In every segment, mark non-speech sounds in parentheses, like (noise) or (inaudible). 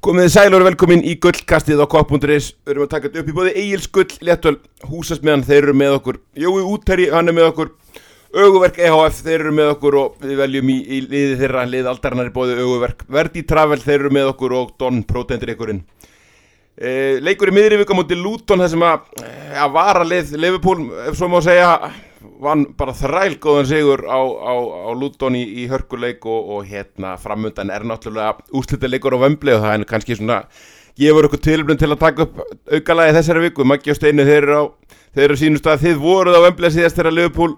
Komið þið sæl og velkomin í gullkastið á kopp.is Við erum að taka þetta upp í bóði Egil's gull, léttöl, húsasmiðan, þeir eru með okkur. Jói Útherri, hann er með okkur. Öguverk EHF, þeir eru með okkur og við veljum í, í liði þeirra lið aldarinnar í bóði Öguverk. Verdi Travel, þeir eru með okkur og Don Protendur ykkurinn e, Leikur í miðri vika mútið Luton þar sem að, að vara lið Liverpool, ef svo má segja vann bara þræl góðan sigur á, á, á Luton í, í hörkuleik og, og hérna framöndan er náttúrulega úslitileikur á vömbli og það er kannski svona gefur okkur tilblund til að taka upp aukalagi þessari viku, Maggi og Steinu þeir eru á þeir eru sínust að þið voruð á vömbli síðast þegar Liverpool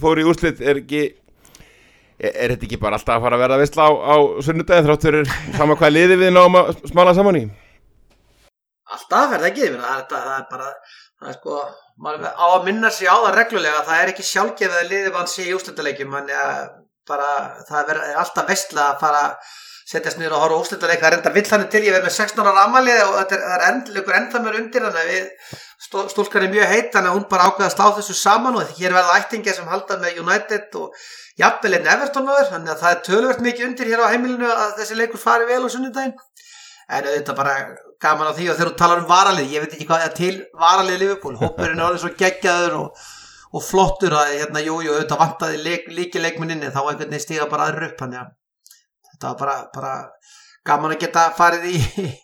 fór í úslit er ekki er, er þetta ekki bara alltaf að fara að verða vissla á, á sunnudagin þráttur sama hvað liði við náum að smala saman í? Alltaf er það ekki, það er bara það er sko maður á að minna sig á það reglulega það er ekki sjálfgefið að liðið mann sé í úslutaleikjum það er alltaf vestla að fara setjast niður og horfa úslutaleik það er enda vill þannig til ég verð með 16 ára amalið og það er endlugur enda mér undir þannig að stúlkan er mjög heit þannig að hún bara ákveða að slá þessu saman og hér verða ættingi sem halda með United og jafnvel einn Everton áður þannig að það er tölvert mikið undir hér á heimilinu að þessi leikur fari vel á sunnudagin en auðvitað bara gaman á því og þegar þú talar um varalið, ég veit ekki hvað er til varalið Liverpool, hópurinn er alveg svo geggjaður og, og flottur að hérna, jú, jú, auðvitað vantaði leik, líki leikminninni þá einhvern veginn stíða bara aðra upp þannig að þetta var bara, bara gaman að geta farið í,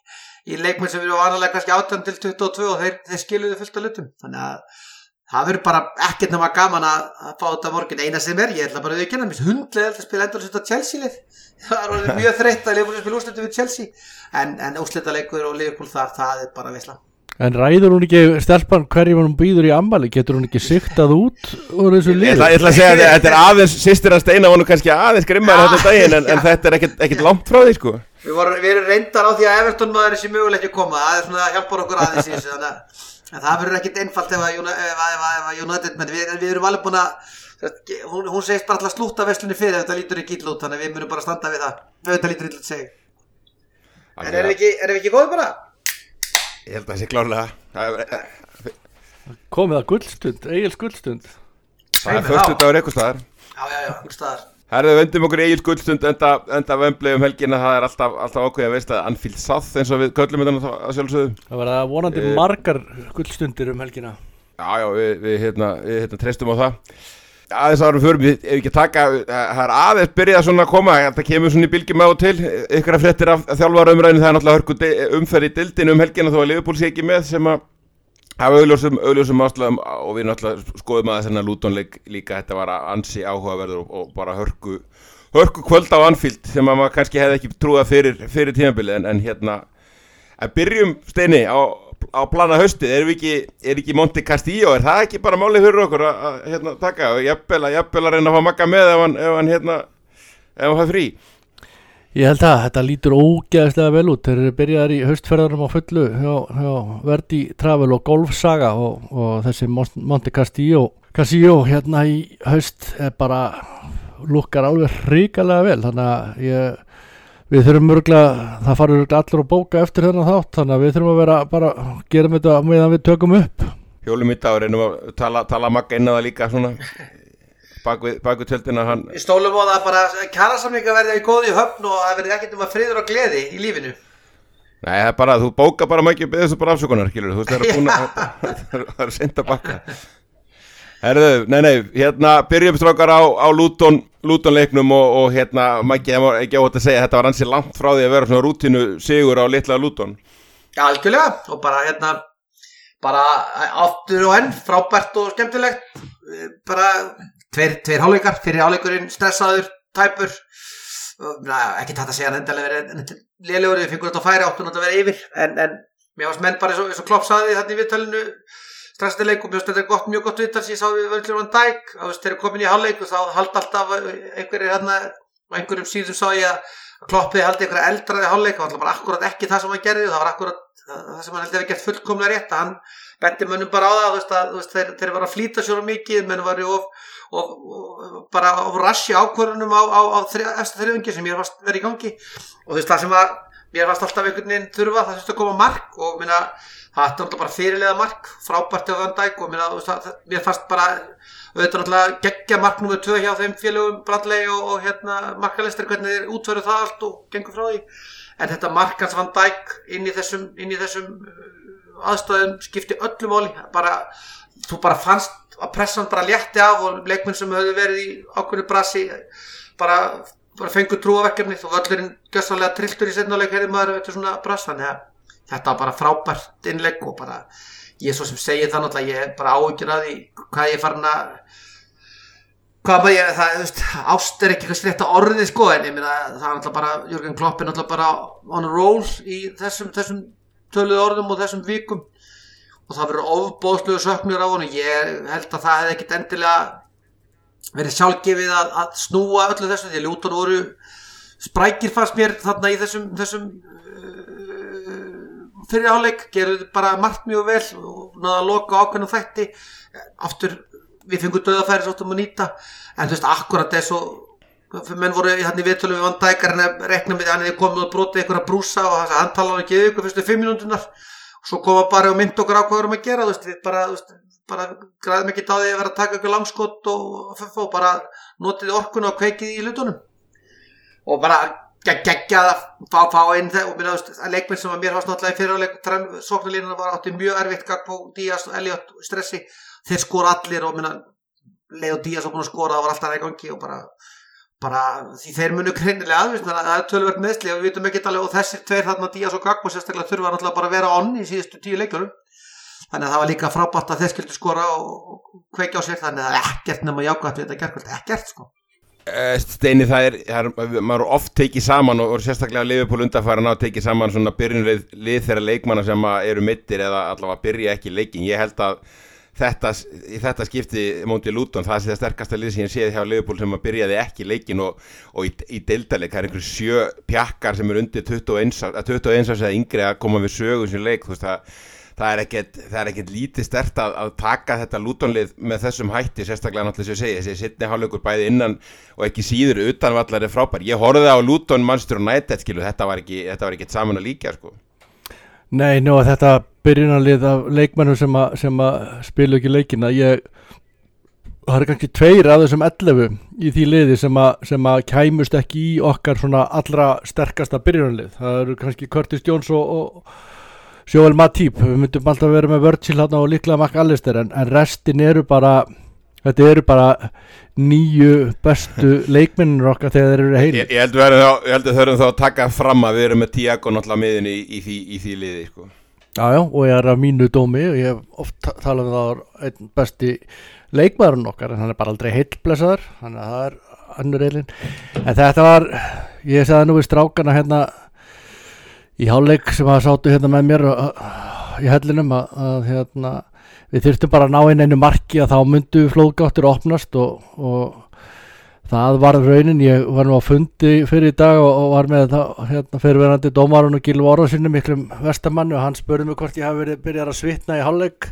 (laughs) í leikminn sem eru vanalega kannski 18 til 22 og þeir, þeir skiluðu fullt af lutum þannig að það verður bara ekkert náma gaman að, að fá þetta morgun. Eina sem er, ég ætla bara að við kenna hundlega að spila endur svona Chelsea-lið (laughs) það er mjög þreytt að Liverpool spila úrslutu við Chelsea. En, en úrslutaleikur og Liverpool þar, það er bara vissla En ræður hún ekki stelpann hverjum hún býður í ammali, getur hún ekki siktað út úr þessu lið? Ég ætla, ég ætla að segja að þetta er aðeins sýstir að steina vonu kannski aðeins grimmar ja, þetta daginn en, en þetta er ekkert, ekkert langt frá því sko. Við, voru, við erum reyndar á því að Everton maður er þessi mögulegt að koma, það er svona að hjálpa okkur aðeins í þessu þannig að en það verður ekkit einfalt ef að United menn við, við erum alveg búin að hún, hún segist bara alltaf slúta vestlunni fyrir þetta lítur ekki ítl út þannig að við munum bara standa við það. Þetta lítur ítl út seg en erum við ekki, er ekki góðið bara? Ég held að það sé klárlega. Komið að gullstund, eigils gullstund. Það er förstu dagur eitthvað staðar. Já já já, eitthvað staðar Herðu, vendum okkur eigin guldstund enda, enda vömbli um helgina, það er alltaf, alltaf ákveð að veist að Anfield South eins og við köllum þetta að sjálfsögðu. Það að vonandi e margar guldstundir um helgina. Já, já, við, við, hérna, við hérna, treystum á það. Aðeins árum fyrir, við ef ekki taka, það er aðeins byrjað svona að koma, það kemur svona í bylgjum á til, ykkur að frettir af þjálfara umræðinu, það er náttúrulega umferð í dildinu um helgina þó að Liverpool sé ekki með sem að Það var augljósum, augljósum áslagum og við náttúrulega skoðum að þessarna lútonleik líka þetta var ansi áhugaverður og, og bara hörku, hörku kvöld á Anfield sem maður kannski hefði ekki trúið fyrir, fyrir tímabilið en, en hérna að byrjum steini á, á plana haustið, er ekki, er ekki Monti Castillo, er það ekki bara málið fyrir okkur að, að hérna, taka og jafnvel að reyna að fá makka með ef hann, ef hann, hérna, ef hann fær frí? Ég held að þetta lítur ógeðslega vel út. Þeir eru byrjaðar í haustferðarum á fullu hjá, Verdi Travel og Golfsaga og, og þessi Monte Castillo. Castillo hérna í er bara lukkar alveg hríkalega vel. Þannig að ég, við þurfum örgulega, það farur örgulega allir að bóka eftir þennan þátt. Þannig að við þurfum að vera bara gerum þetta meðan við tökum upp. Hjólum í dag reynum að tala, tala makka inn á það líka svona bakvið bak tjöldina hann Í stólum og það bara kærasamlinga verði í góði höfn og það verði ekkert um að friður og gleði í lífinu. Nei, það er bara, þú bóka bara mækju beðið þessu bara afsökunar, skilur þú veist, það er búin að (laughs) það er senda bakka. Herðu, nei, nei, hérna byrjum strákar á, á Luton Luton leiknum og, og hérna mækju, það var ekki átt að segja, þetta var ansið langt frá því að vera svona rútinu sigur á litla Luton. Já, algjörlega, og bara hérna bara áttur og enn frábært og skemmtilegt. Bara tveir, tveir háleikar, fyrir háleikurinn stressaður, tæpur. Ekki tætt að segja endalega verið liðlegur, við fengum þetta að færa áttun að vera yfir, en, en mér varst menn bara eins og klopp saði þannig í viðtalinu stressatileikum, mér finnst þetta gott, mjög gott viðtal sem ég sáði við völdlur van Dijk, þá veist þeir komin í háleiku þá haldi alltaf einhverjir hérna, einhverjum síðum sá ég að kloppið haldi einhverja eldraði háleik, það var bara akkurat ekki það sem hann gerði, það var akkurat það sem hann held að hafa gert fullkomlega rétt. Hann bendi mönnum bara á það að, veist, þeir, þeir var að flýta sér mikið menn var of, of, of, bara á rassi ákvörðunum á, á, á eftir þriðungi sem ég var verið í gangi. Og þú veist það sem að mér varst alltaf einhvern veginn þurfa það þurfti að koma mark og minna, það er alltaf bara fyrirlega mark frábært á þann dag og minna, það, mér fannst bara auðvitað náttúrulega geggja mark nummið 2 hjá þeim félögum Brandley og, og hérna markalestur hvernig þeir útföru það allt og gengur frá því. En þetta markans Van Dijk inn í þessum, inn í þessum uh, aðstæðum skipti öllu móli bara, þú bara fannst að pressan bara létti af og leikmenn sem höfðu verið í ákveðinu brasi bara, bara fengur trúaverkefni og völlurinn gjössalega trilltur í setnuleik hefði maður eftir svona bras þannig að þetta var bara frábært innlegg og bara ég er svo sem segir það náttúrulega ég er bara áhugir að því hvað ég er farin að hvað maður ég, það, veist, ást er ekki eitthvað slétta orðið sko en ég meina það er náttúrulega bara, Jörgen Klopp er náttúrulega bara on a roll í þessum, þessum töluð orðum og þessum vikum og það verður ofbóðsluðu söknur á honum, ég held að það hefði ekkit endilega verið sjálfgefið að, að snúa öllu þessu því að Lúton voru sprækir fannst mér þarna í þessum, þessum uh, fyrirháleik, gerðu bara margt mjög vel og náða að loka ákveðnum þætti. Aftur við fengum döðafæri svo áttum að nýta. En þú veist, akkurat þess og menn voru hérna í viðtölu við Van Dijk að rekna með hann eða komið og brotið einhverja brúsa og hann talaði ekki yfir ykkur fyrstu fimm minúndunar og svo koma bara og mynd okkur á hvað við erum að gera veist, við bara, veist, bara græðum ekki á því að vera að taka ykkur langskott og, og bara notið orkuna og kveikið í hlutunum. Og bara geggja að fá, fá inn það og minna, að leikminn sem að mér varst náttúrulega í fyrirleik sóknarlínuna var átti mjög erfitt gagd på Díaz og Elliot stressi. Þeir skora allir og minna leið og Díaz og búin að skora það var alltaf í gangi og bara, bara því þeir munu greinilega aðvist það er tölverk meðsli og við vitum ekki alveg og þessir tveir þarna Díaz og Gagbo sérstaklega þurfa náttúrulega bara að vera onni í síðustu tíu leikjunum. Þannig að það var líka frábært að þeir skildu skora og kveikja á sér þannig að ekkert nema jákvæmt við þetta gerkvöld, ekkert sko. Steini það er, það er maður oft tekið saman og, og sérstaklega Liverpool undarfæran á tekið saman svona byrjunlið lið þeirra leikmanna sem eru mittir eða allavega byrja ekki leikin ég held að þetta, þetta skipti Móndi Lúton, það sé það sterkasta lið sem ég séð hjá Liverpool sem að byrjaði ekki leikin og, og í, í deildaleg, það er einhverju sjö pjakkar sem eru undir 21 21 árs eða yngri að koma við sögum sem leik, þú veist það það er ekkert, er lítið stert að, að taka þetta lútonlið með þessum hætti sérstaklega náttúrulega sem ég segi, þessi sittni hálfleikur bæði innan og ekki síður utanvallar er frábær, ég horfið á Luton Manchester United skilu, þetta var ekki, ekki saman að líka sko. Nei, nú að þetta byrjunarlið af leikmennum sem, sem að spilu ekki leikina ég, það er kannski tveir af þessum 11 í því liði sem að, sem að kæmust ekki í okkar svona allra sterkasta byrjunarlið, það eru kannski Curtis Jones og, og Sjóel Matip, við myndum alltaf vera með Virgil hann og líklega Mark Allister en, en restin eru bara þetta eru bara nýju bestu leikmennir okkar þegar þeir eru heil Ég, ég held að þau erum þá að taka fram að við erum með Tiago náttúrulega miðin í, í, því, í því liði sko. Jájá, og ég er að mínu dómi og ég hef oft talað um það einn besti leikmæðurinn okkar en hann er bara aldrei heilblesaður þannig að það er annur eilin en þetta var, ég segði nú við strákana hérna í háleik sem að sátu hérna með mér í hellinum að, að hérna, við þurftum bara að ná inn einu marki að þá myndu flóðgáttir opnast og, og það var raunin, ég var nú á fundi fyrir í dag og, og var með það hérna, fyrirverandi dómarun og Gilv Orðarsinu miklum vestamannu og hann spurði mig hvort ég hafi verið byrjað að svitna í háleik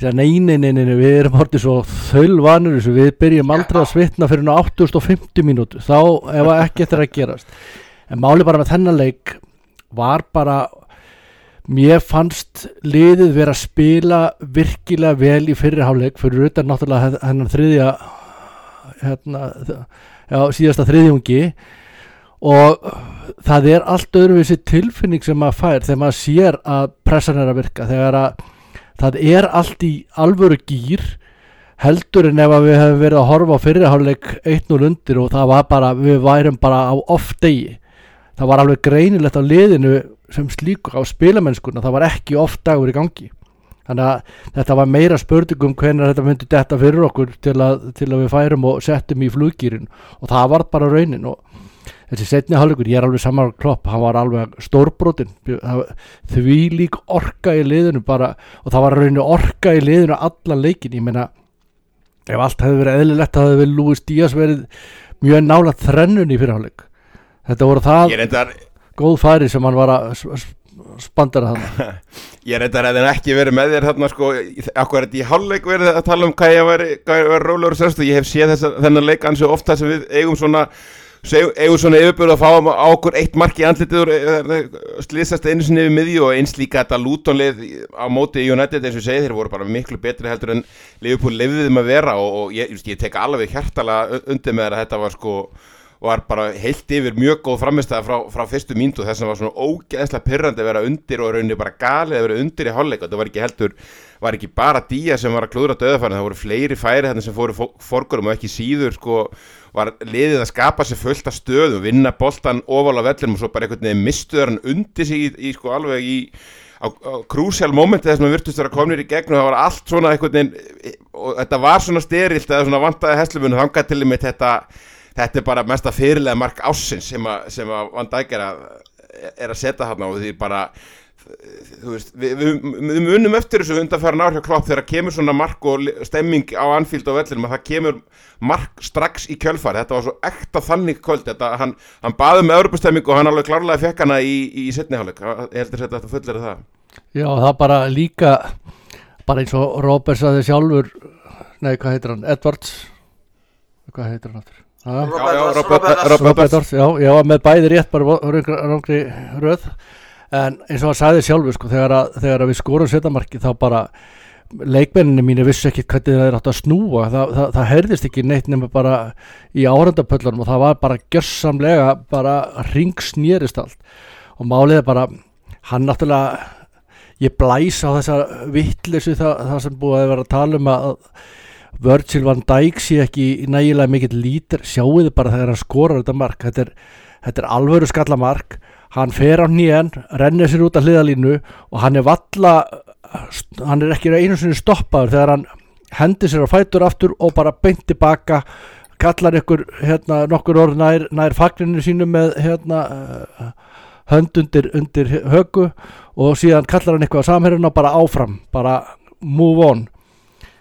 ég sagði nei, nei, nei, nei, við erum hortið svo þölvanur þessu, við byrjum aldrei að svitna fyrir ná 850 mínútu. Þá ef ekki þetta er að gerast. En máli bara með þennan leik var bara mér fannst liðið vera að spila virkilega vel í fyrirháleik fyrir utan náttúrulega hennar þriðja hérna, já, síðasta þriðjungi. Og það er allt öðruvísi tilfinning sem maður fær þegar maður sér að pressan er að virka. Þegar að það er allt í alvöru gýr heldur en ef við hefum verið að horfa á fyrirháleik 1-0 undir og það var bara, við værum bara á off degi það var alveg greinilegt á liðinu sem slíkur á spilamennskuna það var ekki oft dagur í gangi. Þannig að þetta var meira spurningum hvernig þetta myndi detta fyrir okkur til að, til að við færum og settum í fluggýrin og það var bara raunin og þessi setni halvleikur, ég er alveg saman klopp, hann var alveg stórbrotin. Því lík orka í liðinu bara og það var rauninu orka í liðinu allan leikin, ég meina ef allt hefði verið eðlilegt það hefði vel Lúis Díaz verið mjög nála þrennun í fyrirháleik þetta voru það reyndar, góð færi sem hann var að spandara þarna. (laughs) Ég reyndar að það ekki verið með þér þarna sko, akkur er þetta í hálfleik verið að tala um hvað ég var, var rólegur sérstu, ég hef séð þessa, þennan leik ansi ofta sem við eigum svona eigum svona yfirbúið að fá á okkur eitt mark í andlitið slýsast einu sinni yfir miðju og eins líka þetta lútonlið á móti í United eins og segið þeir voru bara miklu betri heldur en Liverpool lefðið þeim að vera og, og ég, ég tek alveg hjartala undir með þetta var sko var bara heilt yfir mjög góð framistæða frá, frá fyrstu mínútu. Þess að var svona ógeðslega pyrrandi að vera undir og rauninni bara galið að vera undir í og það var ekki heldur, var ekki bara Díaz sem var að klúðra döðafærin, það voru fleiri færi þarna sem fóru fó- forgurum og ekki síður sko, var liðið að skapa sér fullt af stöðum, vinna boltan ofal á vellinum og svo bara einhvern veginn mistuður hann undir sig í, í sko alveg í á, á krúsjál momenti þess að maður virtust vera komnir í gegn og það var allt svona einhvern veginn og þetta var svona styrilt eða svona vantaði heslumunum þangað til einmitt þetta þetta er bara mesta fyrirlega mark ásins sem að, sem að Van Dijk er að, er að setja þarna og því bara veist, við, við, við munum eftir þessu undanfæra ár hjá klopp þegar kemur svona mark og stemming á Anfield og vellinum að það kemur mark strax í kjölfar þetta var svo ekta þannig kvöld þetta, hann, hann baði með Europastemming og hann alveg klárlega fekk hana í, í setniháleik ég heldur þetta að fullir það Já, það bara líka bara eins og Robert saði sjálfur nei, hvað heitir hann? Edwards hvað heitir hann aftur? Robert Edwards, já, með bæði rétt bara röngri röð. En eins og hann sagði sjálfur sko, þegar, að, þegar að við skorum setamarki þá bara leikmenninni mínu vissu ekki hvernig það er átt að snúa. Það, það, það heyrðist ekki neitt nema bara í árandapöllunum og það var bara gjörsamlega bara ringsnýrist allt. Og málið er bara hann náttúrulega ég blæs á þessa vittlisu það, það sem búið að vera að tala um að Virgil van Dijk sé ekki nægilega mikill lítir, sjáu þið bara þegar hann skorar þetta mark, þetta er, þetta er alvöru skallamark, hann fer á nýjan rennir sér út af hliðalínu og hann er valla hann er ekki einu sinni stoppaður þegar hann hendir sér á fætur aftur og bara beint tilbaka kallar ykkur hérna, nokkur orð nær, nær fagninu sínu með hérna, uh, hönd undir, undir högu og síðan kallar hann eitthvað á samherjuna bara áfram, bara move on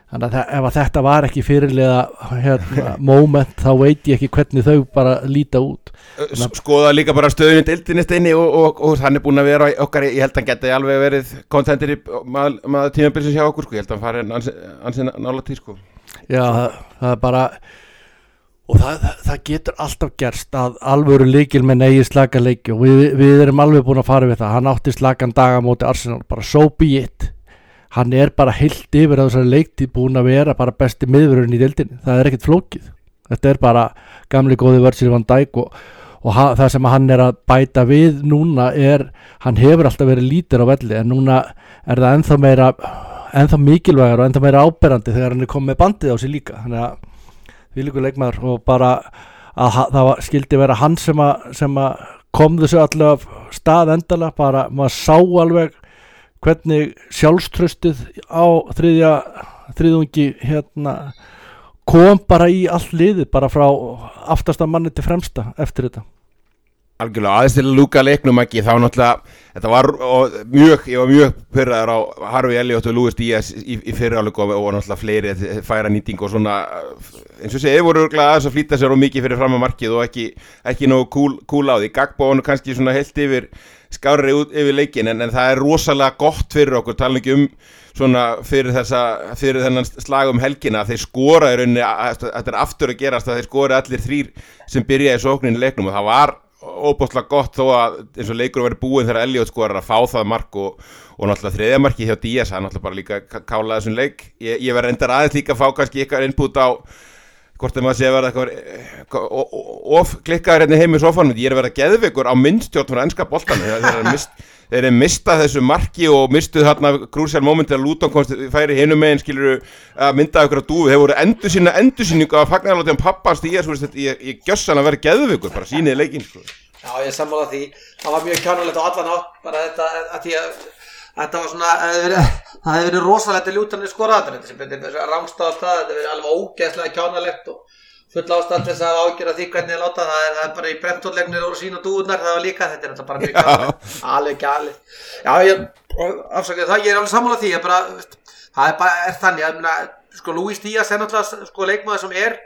þannig að ef að þetta var ekki fyrirlega hérna, moment þá veit ég ekki hvernig þau bara líta út. Skoða líka bara stöðunni deildinni steini og, og, og hann er búin að vera okkar, ég held að hann geti alveg verið kontentir í maður, maður tímabilsins hjá okkur sko, ég held að hann fari ansi, ansi nála tíð sko. Já, það, það er bara og það, það, það getur alltaf gerst að alvöru leikil með negi slaka leiki og við, við erum alveg búin að fara við það. Hann átti slakan daga móti Arsenal bara so be it hann er bara heilt yfir að þessari leiktíð búin að vera bara besti miðurinn í deildinni. Það er ekkert flókið. Þetta er bara gamli góði Virgil van Dijk og, og það sem hann er að bæta við núna er hann hefur alltaf verið lítir á velli en núna er það ennþá meira ennþá mikilvægar og ennþá meira áberandi þegar hann er komið bandið á sig líka. Þannig að við líka leikmaður og bara að það skildi vera hann sem að, sem að kom þessu allavega af stað endala bara maður sá alveg hvernig sjálfströstið á þriðja þriðungi hérna kom bara í allt liðið bara frá aftasta manni til fremsta eftir þetta? Algjörlega, aðeins til að lúka leiknum ekki þá náttúrulega, þetta var mjög, ég var mjög pyrraður á Harfi Elliot og Lewis Díaz í, í fyrirháleik og, og náttúrulega fleiri færa nýting og svona, eins og segið voru aðeins að flýta sér og mikið fyrir fram að markið og ekki, ekki nógu cool, cool á því. Gagbo var nú kannski svona heilt yfir skárri út yfir leikin en, en það er rosalega gott fyrir okkur, tala ekki um svona fyrir þessa, fyrir þennan slag um helgina þeir skora í rauninni, þetta er aftur að gerast að þeir skora allir þrýr sem byrjaði sóknin í leiknum og það var óbúslega gott þó að eins og leikur verið búin þegar Elliot skorar að fá það mark og, og náttúrulega þriðja marki hjá Díaz er náttúrulega bara líka ká- kálað þessum leik. Ég, ég verði endar aðeins líka að fá kannski ykkar input á hvort þeim að sé að verða eitthvað o- of klikkaður hérna heim í sofanum ég er að verða geðveikur á minnstjórn frá ennska boltan þeir mist, þeir eru mistað þessu marki og mistuð þarna krúsjál moment þegar Luton komst færi hinum megin skilur að mynda ykkur á dúfi þeir voru endur sína endur síningu af fagnarlótiðan pappans því ég, gjössan að vera geðveikur bara sýnið leikinn sko. Já, ég sammála því. Það var mjög kjánulegt á allan átt, bara þetta, að því að þetta var svona, það hefði verið rosalegt að ljútanir skoraður, þetta rángstað á stað, þetta hefði verið alveg ógeðslega kjánulegt og full ástæð til þess að ágjöra því hvernig þið láta. Það, er, það er bara í brentóllegnir og sín og dúðunar, það var líka, þetta er þetta bara mjög kjánulegt, alveg gælið. Já, ég, afsakið það, ég er alveg sammála því, bara, það er bara, er þannig, að, sko, Luis Díaz er náttúrulega, sko, leikmaður sem er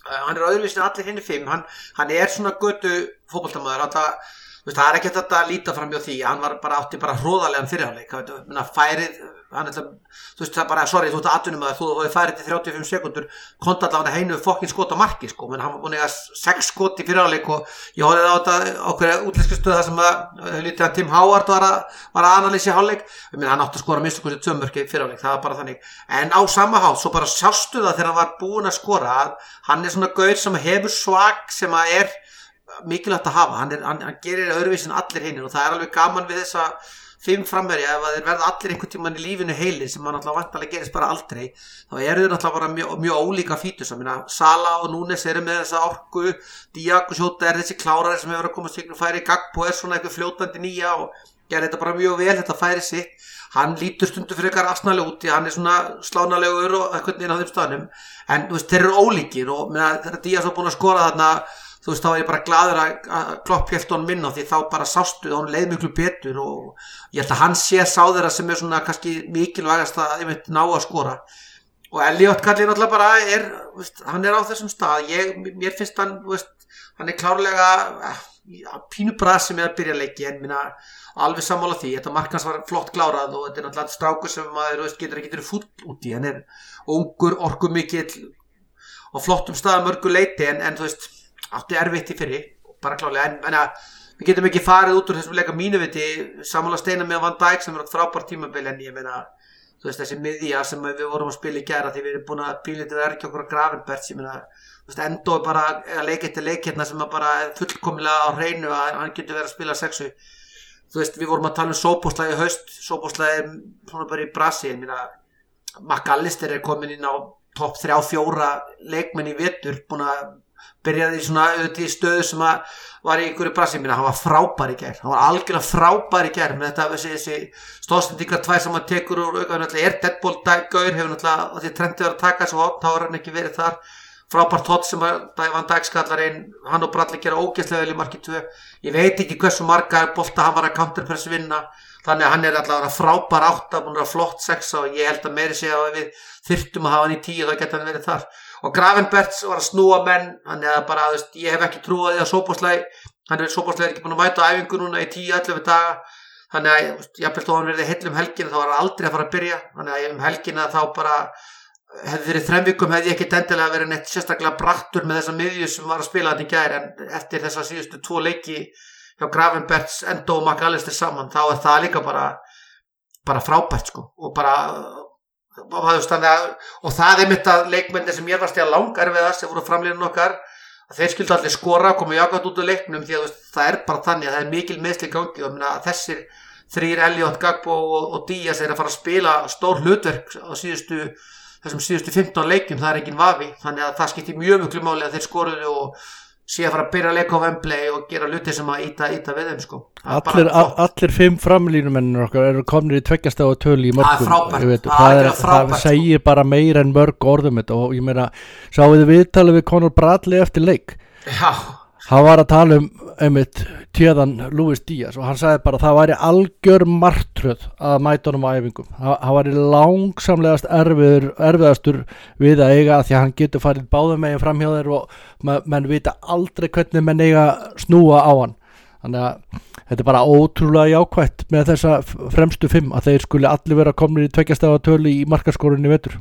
Uh, hann er öðruvísin allir henni fimm. Hann, hann er svona götu það- veist, það er ekki þetta að líta fram hjá því hann var bara átti bara hróðarlegan fyrirháleik færið hann er þú veist það bara, sorry þú ert aðtunum að þú hefði færið til 35 sekundur kontallána heinu fokkin skot á marki sko, menn hann var búin að 6 skot í fyrirháleik og ég horfið á þetta okkur útlýsku stöða sem að lítið að Tim Howard var að, að analýsi háleik, menn hann átti að skora minnstu hversu tömörki fyrirháleik, það var bara þannig. En á sama hátt, svo bara sjástu það þegar hann var búin að skora, hann er svona gaur sem hefur svag sem að er mikilvægt að hafa, hann, er, hann, hann gerir öðruvísin allir hinn og það er alveg gaman við þessa fimm framverja ef þeir verða allir einhvern tíman í lífinu heili sem mann alltaf vantalega gerist bara aldrei þá eru þeir alltaf bara mjög, mjög ólíka fítus. Sala og Núnes eru með þessa orku Diak og Sjóta er þessi klárari sem hefur að koma stíknum færi Gagbo er svona eitthvað fljótandi nýja og gerir þetta bara mjög vel þetta færi sitt. Hann lítur stundu fyrir eitthvað afsnælega úti hann er svona slánalegur og eitthvað inn á þeim staðnum. En veist, þeir eru ólíkir og þegar Að þú veist þá er ég bara gladur að klopp helt hún minna því þá bara sástu hún leið mjög betur og ég held að hann sé sá þeirra sem er svona kannski mikilvægast að ég veit ná að skora. Og Elliot Kallin alltaf bara er veist, hann er á þessum stað. Ég, mér finnst hann, veist, hann er klárlega eh, pínu brasi með að byrja leiki en minna alveg sammála því, þetta markans var flott klárað og þetta er náttúrulega strákur sem maður veist, getur ekki verið full úti, hann er ungur, orku mikill og flottum stað mörgu leiti en, en þú veist átti erfitt í fyrri bara klálega en, en að, við getum ekki farið út úr þessum leika mínu viti samála steina með Van Dijk sem er átt frábært tímabil en ég meina þú veist þessi miðja sem við vorum að spila í gera því við erum búin að píla þetta verkja okkur á Gravenberts ég meina þú veist endó er bara að leika eftir leikirna sem er bara fullkomilega á hreinu að hann getur verið að spila sexu. Þú veist við vorum að tala um sóbúslægi haust sóbúslægi svona bara í brasi ég meina McAllister er komin inn á topp 3-4 leikmenn í vettur búin að byrjaði svona auðvitað í stöðu sem að var í ykkur í brassi mína, hann var frábær í gerð hann var algjörlega frábær í gerð með þetta þessi, þessi stóðsendingar tvær sem hann tekur úr auðvitað, er deadball gaur hefur náttúrulega, því trendið var að taka þessu hótt, þá er hann ekki verið þar. Frábært hótt sem skallar einn hann og Bradley gera ógeðslega vel í marki 2 ég veit ekki hversu marga bólta hann var að counterpress vinna. Þannig að hann er allavega frábær átt að flott sexa og ég held að meiri segja að við þyrtum að hafa hann í tíu þá geta hann verið þar og Gravenberts var að snúa menn hann er bara, þú veist, ég hef ekki trúið að Sóboslæg, hann er Sóboslæg ekki búin að mæta á æfingu núna í 10-11 daga. Þannig að, ég held að hann verði heil um helgina þá var hann aldrei að fara að byrja. Þannig að um helgina þá bara hefði fyrir þremvikum hefði ég ekki tendilega verið neitt sérstaklega brattur með þessa miðju sem var að spila þetta í gæri en eftir þessa síðustu tvo leiki hjá Gravenberts, Endo og McAllister saman þá er það líka bara bara frábært sko. Og bara og það er mitt að leikmennir sem ég varst í að langar við það sem voru framleginn okkar þeir skildu allir skora koma jákvæmt út á leiknum því að það er bara þannig að það er mikil meðsli gangi. Og þessir þrýr Elliot, Gagbo og, og Díaz er að fara að spila stór hlutverk á síðustu þessum síðustu 15 leikum, það er enginn vafi. Þannig að það skiptir mjög mjög máli að þeir skoruðu og sé að fara að byrja að leika á Wembley og gera luti sem að íta, íta við þeim sko. Allir, allir fimm framlínumennir okkar eru komnir í tveggjast á að tölu í mörgum það er frábært, það, er, það segir bara meira en mörg orðum þetta og ég meina, sáðu þið viðtalið við Conor Bradley eftir leik? Já hann var að tala um einmitt tjöðan Luis Díaz og hann sagði bara að það væri algjör martröð að mæta honum á æfingum. Það væri langsamlegast erfiður, erfiðastur við að eiga því að hann getur farið báðum meginn fram hjá þeir og menn vita aldrei hvernig menn eiga snúa á hann. Þannig að þetta er bara ótrúlega jákvægt með þessa fremstu fimm að þeir skuli allir vera komnir í tveggjastæfa tölu í markaskorunni vetur.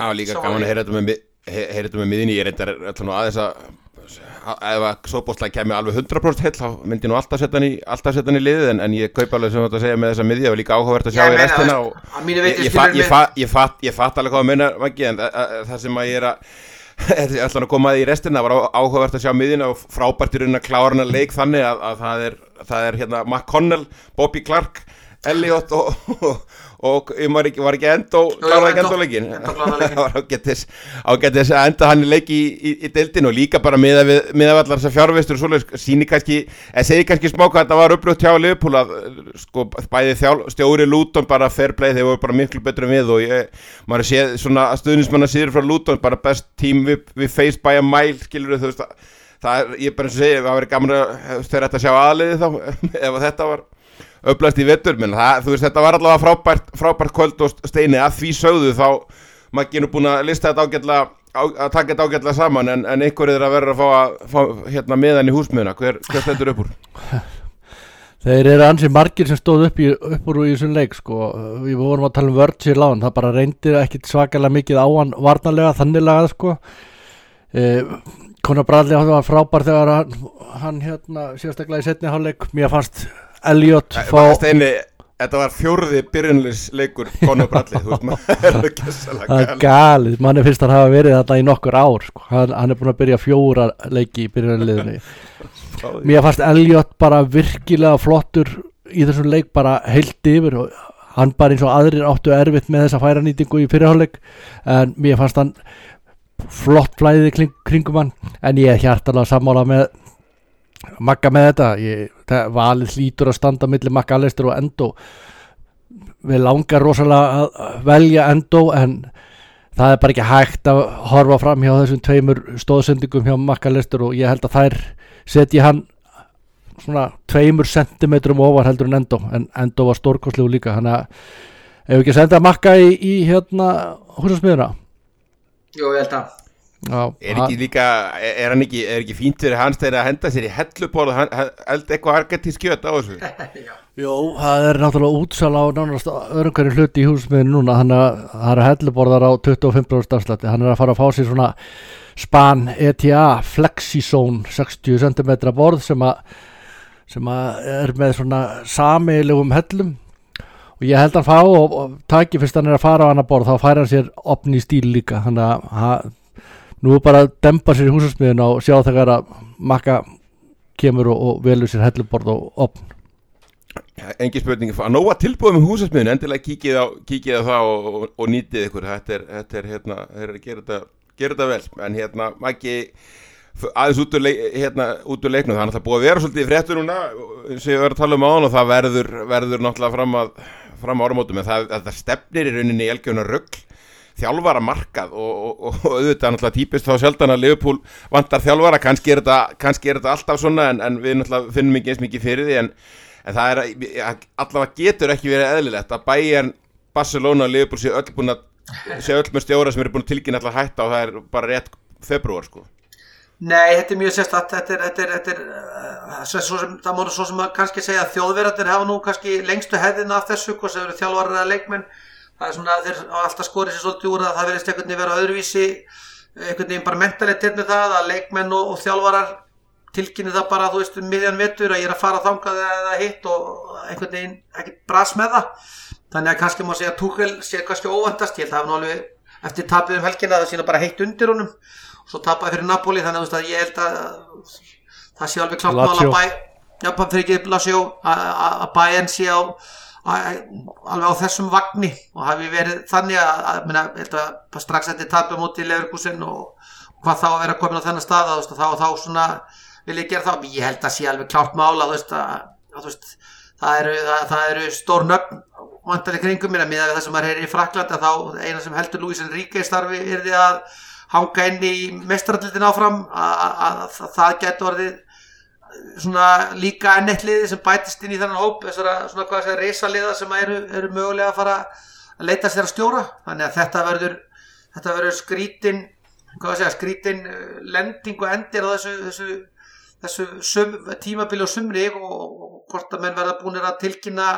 Já líka gaman að heyra þetta með miðinni ég reyndar alltaf nú aðeins að ef að sóbóstlæk kemur alveg 100% heil þá myndi nú alltaf setja hann í, í, liðið en, en ég kaupa alveg sem þú ætti að segja með þessa miðja og líka áhugavert að sjá ég í restina og ég, ég, fatt, fatt, ég fatt, fatt alveg hvað að minna en það sem að ég er að (laughs) ætla að koma að í restina var áhugavert að sjá miðjina og frábært í rauninna klárana leik þannig að, að það er, það er hérna McConnell, Bobby Clark Elliot og, (laughs) og, og ég var ekki, var ekki enda og kláraði ekki enda á leikin það var ágættis ágættis að enda hann í leiki í, í, í deildin og líka bara miða við allar þessar fjárveistur og svolítið síni kannski eða segi kannski smáka að þetta var upplökt hjá að sko bæði þjál, stjóri Luton bara fair play þeir voru bara miklu betur en við og ég, maður sé svona stuðnismanna síður frá Luton bara best tím við, við face by a mile skilur þú veist að það er, ég bara segi, það verið gaman að þeir ætta að sjá aðliði þá (laughs) ef þetta var upplast í vettur menn það, þú veist þetta var allavega frábært, frábært kvöld og steini að því sögðu þá maður genur búin að lista þetta ágætla að taka þetta ágætla saman en, en einhver er að vera að fá, að, fá hérna meðan í húsmiðuna hver, hver stendur upp úr? (laughs) Þeir eru ansið margir sem stóð upp, í, upp úr í þessum leik sko. Við vorum að tala um vörd sér lágun, það bara reyndir ekkit svakalega mikið á hann varnarlega þannig lagað sko. Eh, Conor Bradley var frábær þegar hann, hann hérna sérstaklega í setni hálfleik. Mér fannst Elliot fá... Steini, þetta var fjórði byrjunlis leikur Conor Bradley, (laughs) Það að er galið, manni finnst hann hafa verið þetta í nokkur ár sko. hann, hann er búin að byrja fjóra leiki í byrjunarliðinu. (laughs) Mér fannst Elliot bara virkilega flottur í þessum leik bara heilt yfir og hann bara eins og aðrir áttu erfitt með þessa færanýtingu í fyrirháleik en mér fannst hann flott flæðið kring, kringum hann. En ég er hjartalega sammála með Magga með þetta ég, það, valið hlýtur að standa millir Magga Alestur og Endo. Við langar rosalega að velja Endo en það er bara ekki hægt að horfa fram hjá þessum tveimur stóðsendingum hjá Magga Alestur og ég held að þær setji hann svona tveimur sentimetrum ofar heldur en Endo en Endo var stórkoslegu líka hann að ef við ekki senda Magga í, í hérna húsasmiðuna Jú, ég held að Já, Er ekki líka, er, er hann ekki, er ekki fínt fyrir hans þegar að henda sér í helluborð held eitthvað argentísk kjöt á þessu? (laughs) Jó, það er náttúrulega útsala á nánast hverju hluti í húsmiðinu núna. Það eru helluborðar á 25 stafslætti, hann er að fara að fá sér svona span ETA Flexizone 60 cm borð sem að sem að er með svona samilegum hellum. Og ég held að hann fá og, og taki fyrst hann er að fara á hann að borð þá fær hann sér opn í stíl líka. Þannig að ha- nú er bara að dempa sér í húsasmiðuna og sjá þegar að makka kemur og, og velur sér helluborð og opn. Engi spurning, að nóga tilbúið með húsasmiðinu, endilega kíkið á, kíkið á það og, og, og nýtið ykkur, þetta er, þetta er hérna, þeir eru að gera þetta, gera þetta vel, en hérna, ekki aðeins út úr, leik, hérna, út úr leiknum, það er náttúrulega búið að vera svolítið í fréttur núna, sem við verðum að tala um á hann og það verður, verður náttúrulega fram að, fram að áramótum, en það, það stefnir í rauninni í elgjöfuna röggl, þjálfara markað og, og, og, auðvitað náttúrulega típist þá sjaldan að Liverpool vantar þjálfara, kannski er þetta, þetta alltaf svona en, en við náttúrulega finnum ekki eins mikið fyrir því en, en það er allavega getur ekki verið eðlilegt að Bayern, Barcelona og Liverpool séu öll búin að séu öll með stjóra sem eru búin að tilkynna allar hætta og það er bara rétt februar sko. Nei, þetta er mjög sérstætt þetta er, þetta er, þetta er uh, svo, sem, það móru svo sem að kannski segja að þjóðverðarnir hafa nú kannski lengstu hefðina af þessu, hvað sem eru þjálfarar eða leikmenn það er svona, þeir hafa alltaf skorið sér svolítið úr að það verðist einhvern veginn vera öðruvísi einhvern veginn bara mentalitet með það að leikmenn og, og þjálfarar tilkynni það bara, þú veist, um miðjan vetur að ég er að fara þangað eða hitt og einhvern veginn ekki bras með það. Þannig að kannski má segja að Tuchel sé kannski óvandast, ég held að hafa alveg eftir tapið um helgina það sína bara heitt undir honum. Svo tapaði fyrir Napoli þannig að, að ég held að það sé alveg klart að bæ já, fyrir ekki að að- að Bayern sé á að- alveg á þessum vagni og hafi verið þannig að, að minna, að strax eftir tapið mútið í Leverkusen og hvað þá að vera komin á þennan stað að, veist, að þá, þá svona vil ég gera það. Ég held að sé alveg klárt mála það, eru, eru stór nöfn vantarði kringum að miða við það sem maður heyrir í Fraklandi að þá eina sem heldur Luis Enrique starfi er því að hanga inn í mestraraldin áfram að það getur orðið svona líka enn eitt liði sem bætist inn í þennan hóp þessara svona hvað þessar reysaliða sem eru, eru mögulega að fara að leita sér að stjóra. Þannig að þetta verður þetta verður skrítin hvað að segja, skrítin uh, lending og endir á þessu, þessu, þessu sum, tímabili og sumri og, og hvort að menn verða búinir að tilkynna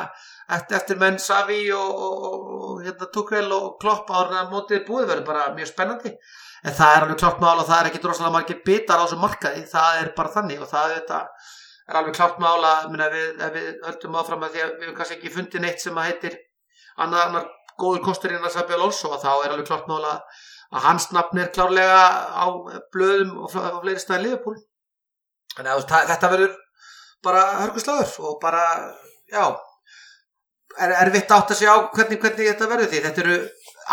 eftir, eftir menn Savi og, og, og hérna Tuchel og Klopp að mótið búið verður bara mjög spennandi en það er alveg klart mál og það er ekki droslega margir bitar á þessu markaði, það er bara þannig og það er, þetta, er alveg klart mál að minna, við, ef við höldum áfram að því að við hefum kannski ekki fundið neitt sem að heitir annar, annar góður kostur innan Sabi Alonso og þá er alveg klart mál að, að hans nafn er klárlega á blöðum og á fleiri staðin Liverpool. Þannig að það- þetta verður bara hörguslagur og bara, já er erfitt átt að sjá hvernig, hvernig þetta verður því þetta eru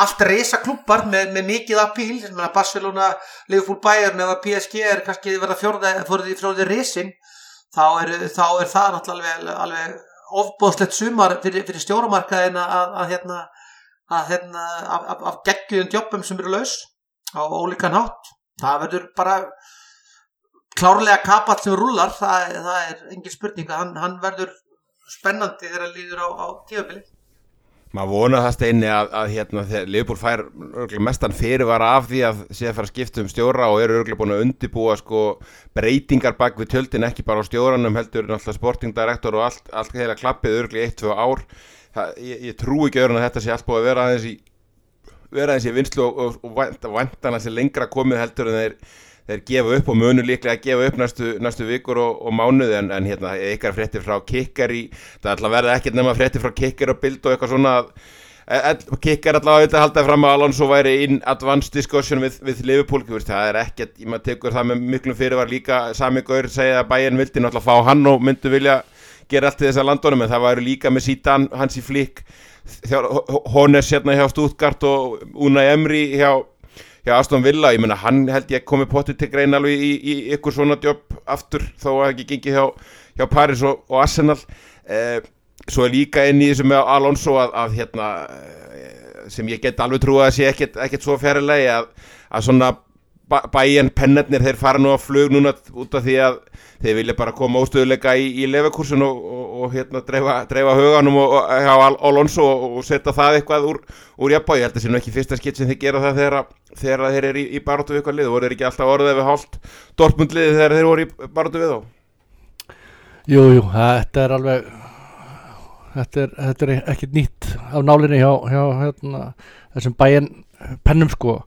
allt reysa klubbar með, með mikið apíl, að Barcelona Liverpool Bayern eða PSG er kannski verða fjórði, fjórði, fjórði reysin þá er, þá er það alveg, alveg ofbóðslegt sumar fyrir, fyrir stjóramarkaðin að, að, að hérna að hérna af, geggjum jobbum sem eru laus á ólíkan hátt. Það verður bara klárlega kapall sem rúlar það, það er engin spurning hann, hann verður spennandi þegar hann líður á, á tíðabili Maður vona það steini að, að hérna, Liverpool fær mestan fyrirvara af því að sé að fara að skipta um stjóra og eru örgulega búin að undibúa sko, breytingar bak við tjöldin ekki bara á stjóranum heldur náttúrulega sportingdirektor og allt, allt heila klappið örgulega 1-2 ár. Það, ég, ég trú ekki öðrun að þetta sé allt búið að vera aðeins í vera aðeins í vinslu og, og, og vantan að sé lengra komið heldur en þeir þeir gefa upp og munur líklega að gefa upp næstu, næstu vikur og, og mánuði en, en hérna ykkar fréttir frá kikkar í það ætla að verða ekkert nema fréttir frá kikkar og bild og eitthvað svona kikkar allavega auðvitað haldaði fram að Alonso væri in advanced discussion við, við Liverpool það er ekkert, ég maður tekur það með miklum fyrir var líka sami gaur segja að bæinn vildi náttúrulega fá hann og myndu vilja gera allt í þessa landunum en það væri líka með sítan hans í flík Hónes hérna hjá Stuttgart og Unai Emri hjá hjá Aston Villa, ég menna hann held ég komi potið til grein alveg í, í ykkur svona jobb aftur þó að ekki gengi hjá, hjá Paris og, og Arsenal. Eh, svo er líka inn í þessu með Alonso að, að hérna eh, sem ég get alveg trúið að sé ekkert, ekkert svo fjarilega að, að svona bæjan pennarnir þeir fara nú að flug núna út af því að þeir vilja bara koma óstöðuleika í, í levekursun og, og, og hérna dreifa, dreifa huganum og, og hjá Alonso og setja það eitthvað úr, úr jafnbá ég held að það sé nú ekki fyrsta skitt sem þeir gera það þegar, þeir eru í, í baróttu við eitthvað lið. Voru þeir ekki alltaf orðið við hálft dortmundlið þegar þeir voru í baróttu við þá? Jújú, jú, þetta er alveg þetta er, þetta er ekkit nýtt af nálinni hjá, hjá hérna, þessum bæjan pennum sko.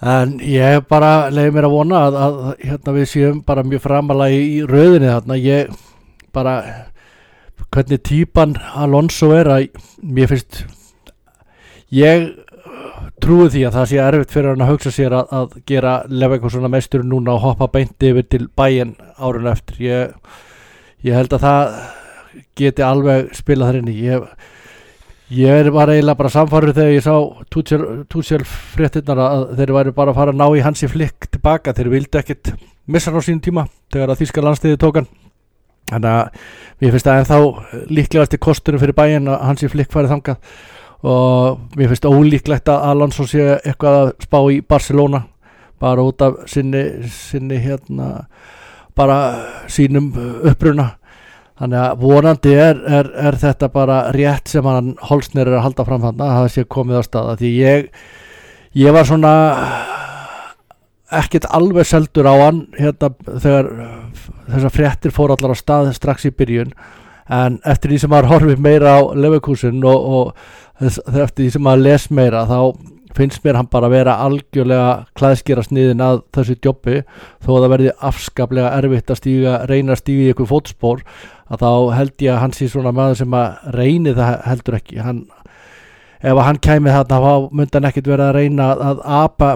En ég bara leiði mér að vona að, að hérna við séum bara mjög framalega í rauðinni þarna. Ég bara hvernig típan Alonso er að mér finnst ég trúi því að það sé erfitt fyrir hann að hugsa sér að, að gera svona mestur núna og hoppa beinti yfir til bæin árun eftir. Ég, ég held að það geti alveg spila þar inni. Ég Ég var eiginlega bara samfarið þegar ég sá Tútsjálf fréttinnar að þeir væri bara að fara að ná í hansi flikk tilbaka, þeir vildi ekkit missa hann á sínum tíma þegar að Þíska landsliði tókan þannig að mér finnst að en þá líklegast er kostunum fyrir bæin að hansi flikk farið þangað. Og mér finnst ólíklegt að Alonso sé eitthvað að spá í Barcelona bara út af sinni, sinni hérna bara sínum uppruna. Þannig að vonandi er, er, er þetta bara rétt sem hann holsnir er að halda fram hann að það sé komið á staða því ég, ég var svona ekkert alveg seldur á hann hérna þegar þessar fréttir fór allar á stað strax í byrjun. En eftir því sem maður horfið meira á Leverkusen og, og þess, eftir því sem maður les meira þá finnst mér hann bara að vera algjörlega klæðskera sniðin að þessu jobbi. Þó að það verði afskaplega erfitt að stíga, reyna að stíga í eitthvað fótspór að þá held ég að hann sé svona maður sem að reyni það heldur ekki. Hann, ef hann kæmi þarna þá myndi hann ekkit vera að reyna að apa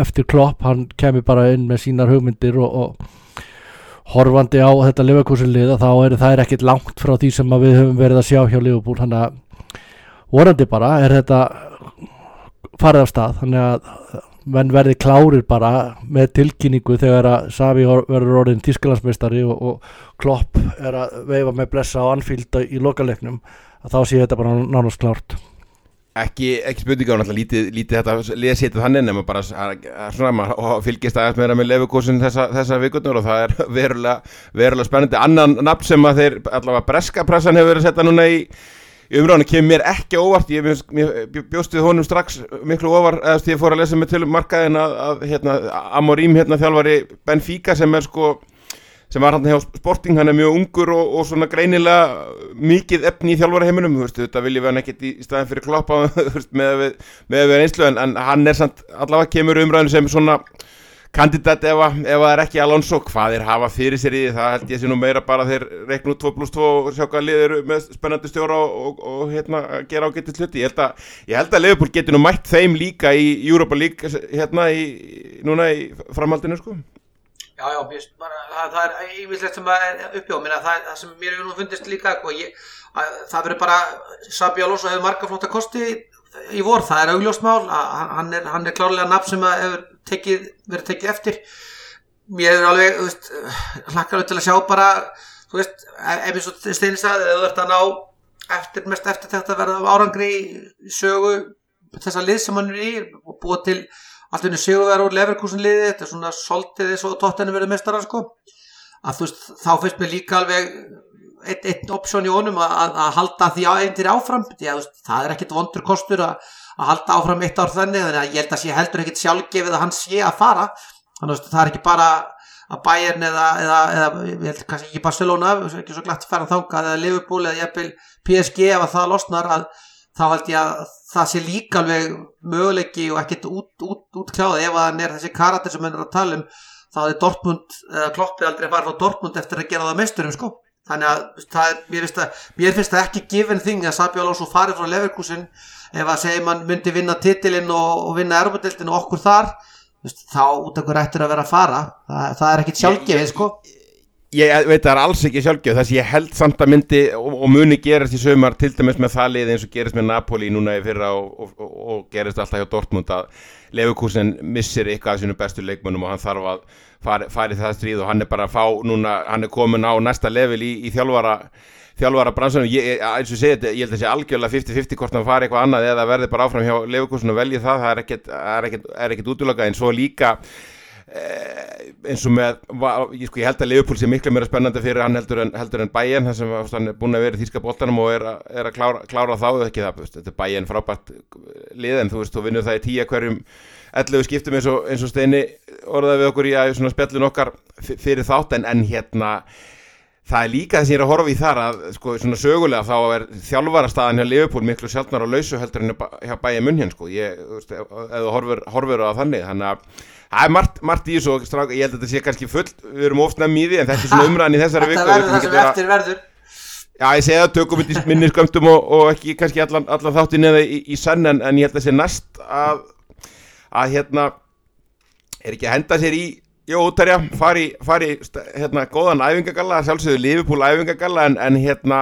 eftir klopp, hann kæmi bara inn með sínar hugmyndir og, og horfandi á þetta lifakursulið þá er það ekkit langt frá því sem við höfum verið að sjá hjá Liverpool. Hann að vorandi bara er þetta farið af stað þannig að menn verði klárir bara með tilkynningu þegar að Savi verður orðin tískalansmeistari og, og Klopp er að veifa með blessa á Anfield í lokaleknum að þá sé þetta bara nánast klárt Ekki, ekki spurninga á náttúrulega lítið, lítið þetta leðsétið hann en bara maður fylgist aðeins meira með lefugósun þessa, þessa vikurnar og það er (laughs) verulega, verulega spennandi. Annan nafn sem að þeir allavega breska pressan hefur verið að setja núna í umræðinu kemur mér ekki óvart. Ég, bjóst við honum strax miklu óvar eða ég fór að lesa með til markaðin að, að hérna, Amorim hérna þjálfari Benfica sem er sko sem var hann hjá Sporting, hann er mjög ungur og, og svona greinilega mikið efni í þjálfari heiminum, þetta viljum við hann ekkert í, staðin fyrir kloppa (laughs) með við, við einslu en, en hann er samt allavega kemur umræðinu sem svona kandidat ef, ef það er ekki Alonso hvað er hafa fyrir sér í því það held ég sé nú meira bara þeir reiknu 2 plus 2 og sjá hvað liður með spennandi stjóra og, og, og hérna gera á getið sluti ég held að, að Leopold getur nú mætt þeim líka í Europa League hérna í, núna í framhaldinu sko Já, já, bara, það, það er yfirleitt sem er uppjóð það, það sem mér hefur nú fundist líka sko, ég, að, það verður bara Sabi Alonso hefur marga flotta kosti í vor, það er augljósmál hann er, hann er klárlega nafn sem hefur tekið, verið tekið eftir. Mér er alveg hlakkaður til að sjá bara þú veist, ef eins og eða þú ert að ná eftir, mest eftir þetta að verða árangri sögu þessa lið sem hann er í og búa til allt unni söguverð og leverkursin liði, þetta er svona soltið eins og tóttenni verið mestarar sko. Að þú veist, þá finnst mér líka alveg eitt, eitt option í honum að, halda því einn til áfram. Því að veist, það er ekkit vondur kostur að, halda áfram eitt ár þannig þannig að ég held að sé heldur ekkit sjálfgefið að hann sé að fara. Þannig að það er ekki bara að Bayern eða, eða, eða ég held kannski ekki Barcelona ekki svo glatt að fara þangað eða Liverpool eða jafnvel PSG ef að það losnar að þá held ég að það sé líka alveg möguleiki og ekkert út, út, útkláð ef að hann er þessi karakter sem hann er að tala um þá hefði Dortmund eða Kloppið aldrei farið á Dortmund eftir að gera það meisturum sko. Þannig að það er, mér, finnst það, mér finnst það ekki given thing að Sabi Alonso farið frá Leverkusen. Ef að segja mann myndi vinna titilinn og, og vinna erfadildin og okkur þar þá út okkur ættir að vera að fara? Það, það er ekkit sjálfgefið sko. Ég veit það er alls ekki sjálfgjöf þess að ég held samt að myndi og, og muni gerast í sömar til dæmis með það lið eins og gerist með Napoli núna í fyrra og, og, og, gerist alltaf hjá Dortmund að Leverkusen missir eitthvað af sínum bestu leikmönnum og hann þarf að fari, fari það stríð og hann er bara að fá núna, hann er komin á næsta level í, í þjálfara þjálfara bransunum, ég, ég- eins og ég segi þetta ég held að sé algjörlega 50-50 hvort hann fari eitthvað annað eða verði bara áfram hjá Leverkusen og velji það það er ekkert, það er ekkert, er ekkert eh, eins og með ég, sko, ég held að Leopold sé miklu meira spennandi fyrir hann heldur en, heldur en Bayern þar sem hann er búin að vera í þýska boltanum og er, að- er að klára, klára þá ekki það, veist, þetta er Bayern frábært lið en þú veist, þú vinnur það í tíja hverjum 11 skiptum eins og, eins og Steini orðaði við okkur í að svona spjallun okkar fyrir þátt en, en hérna það er líka þess að ég er að horfa í þar að sko svona sögulega þá er þjálfarastaðan hjá Liverpool miklu sjálfnar á lausu heldur en hjá bæja munn sko ég, veist, horfur, horfur á þannig þannig að það er margt, margt í þessu og strák, ég held að þetta sé kannski full við erum nefn í því en þetta er svona umræðan í þessari viku þetta verður það sem vera- eftir verður. Já, ég segi það, tökum við minni skömmtum og, og ekki kannski allan, allan þáttin eða í, í senn en, en ég held að sé næst að, að hérna er ekki að henda sér í Jó, útærja, fari, fari hérna, góðan æfingagalla, sjálfsögðu Liverpool æfingagalla en, en hérna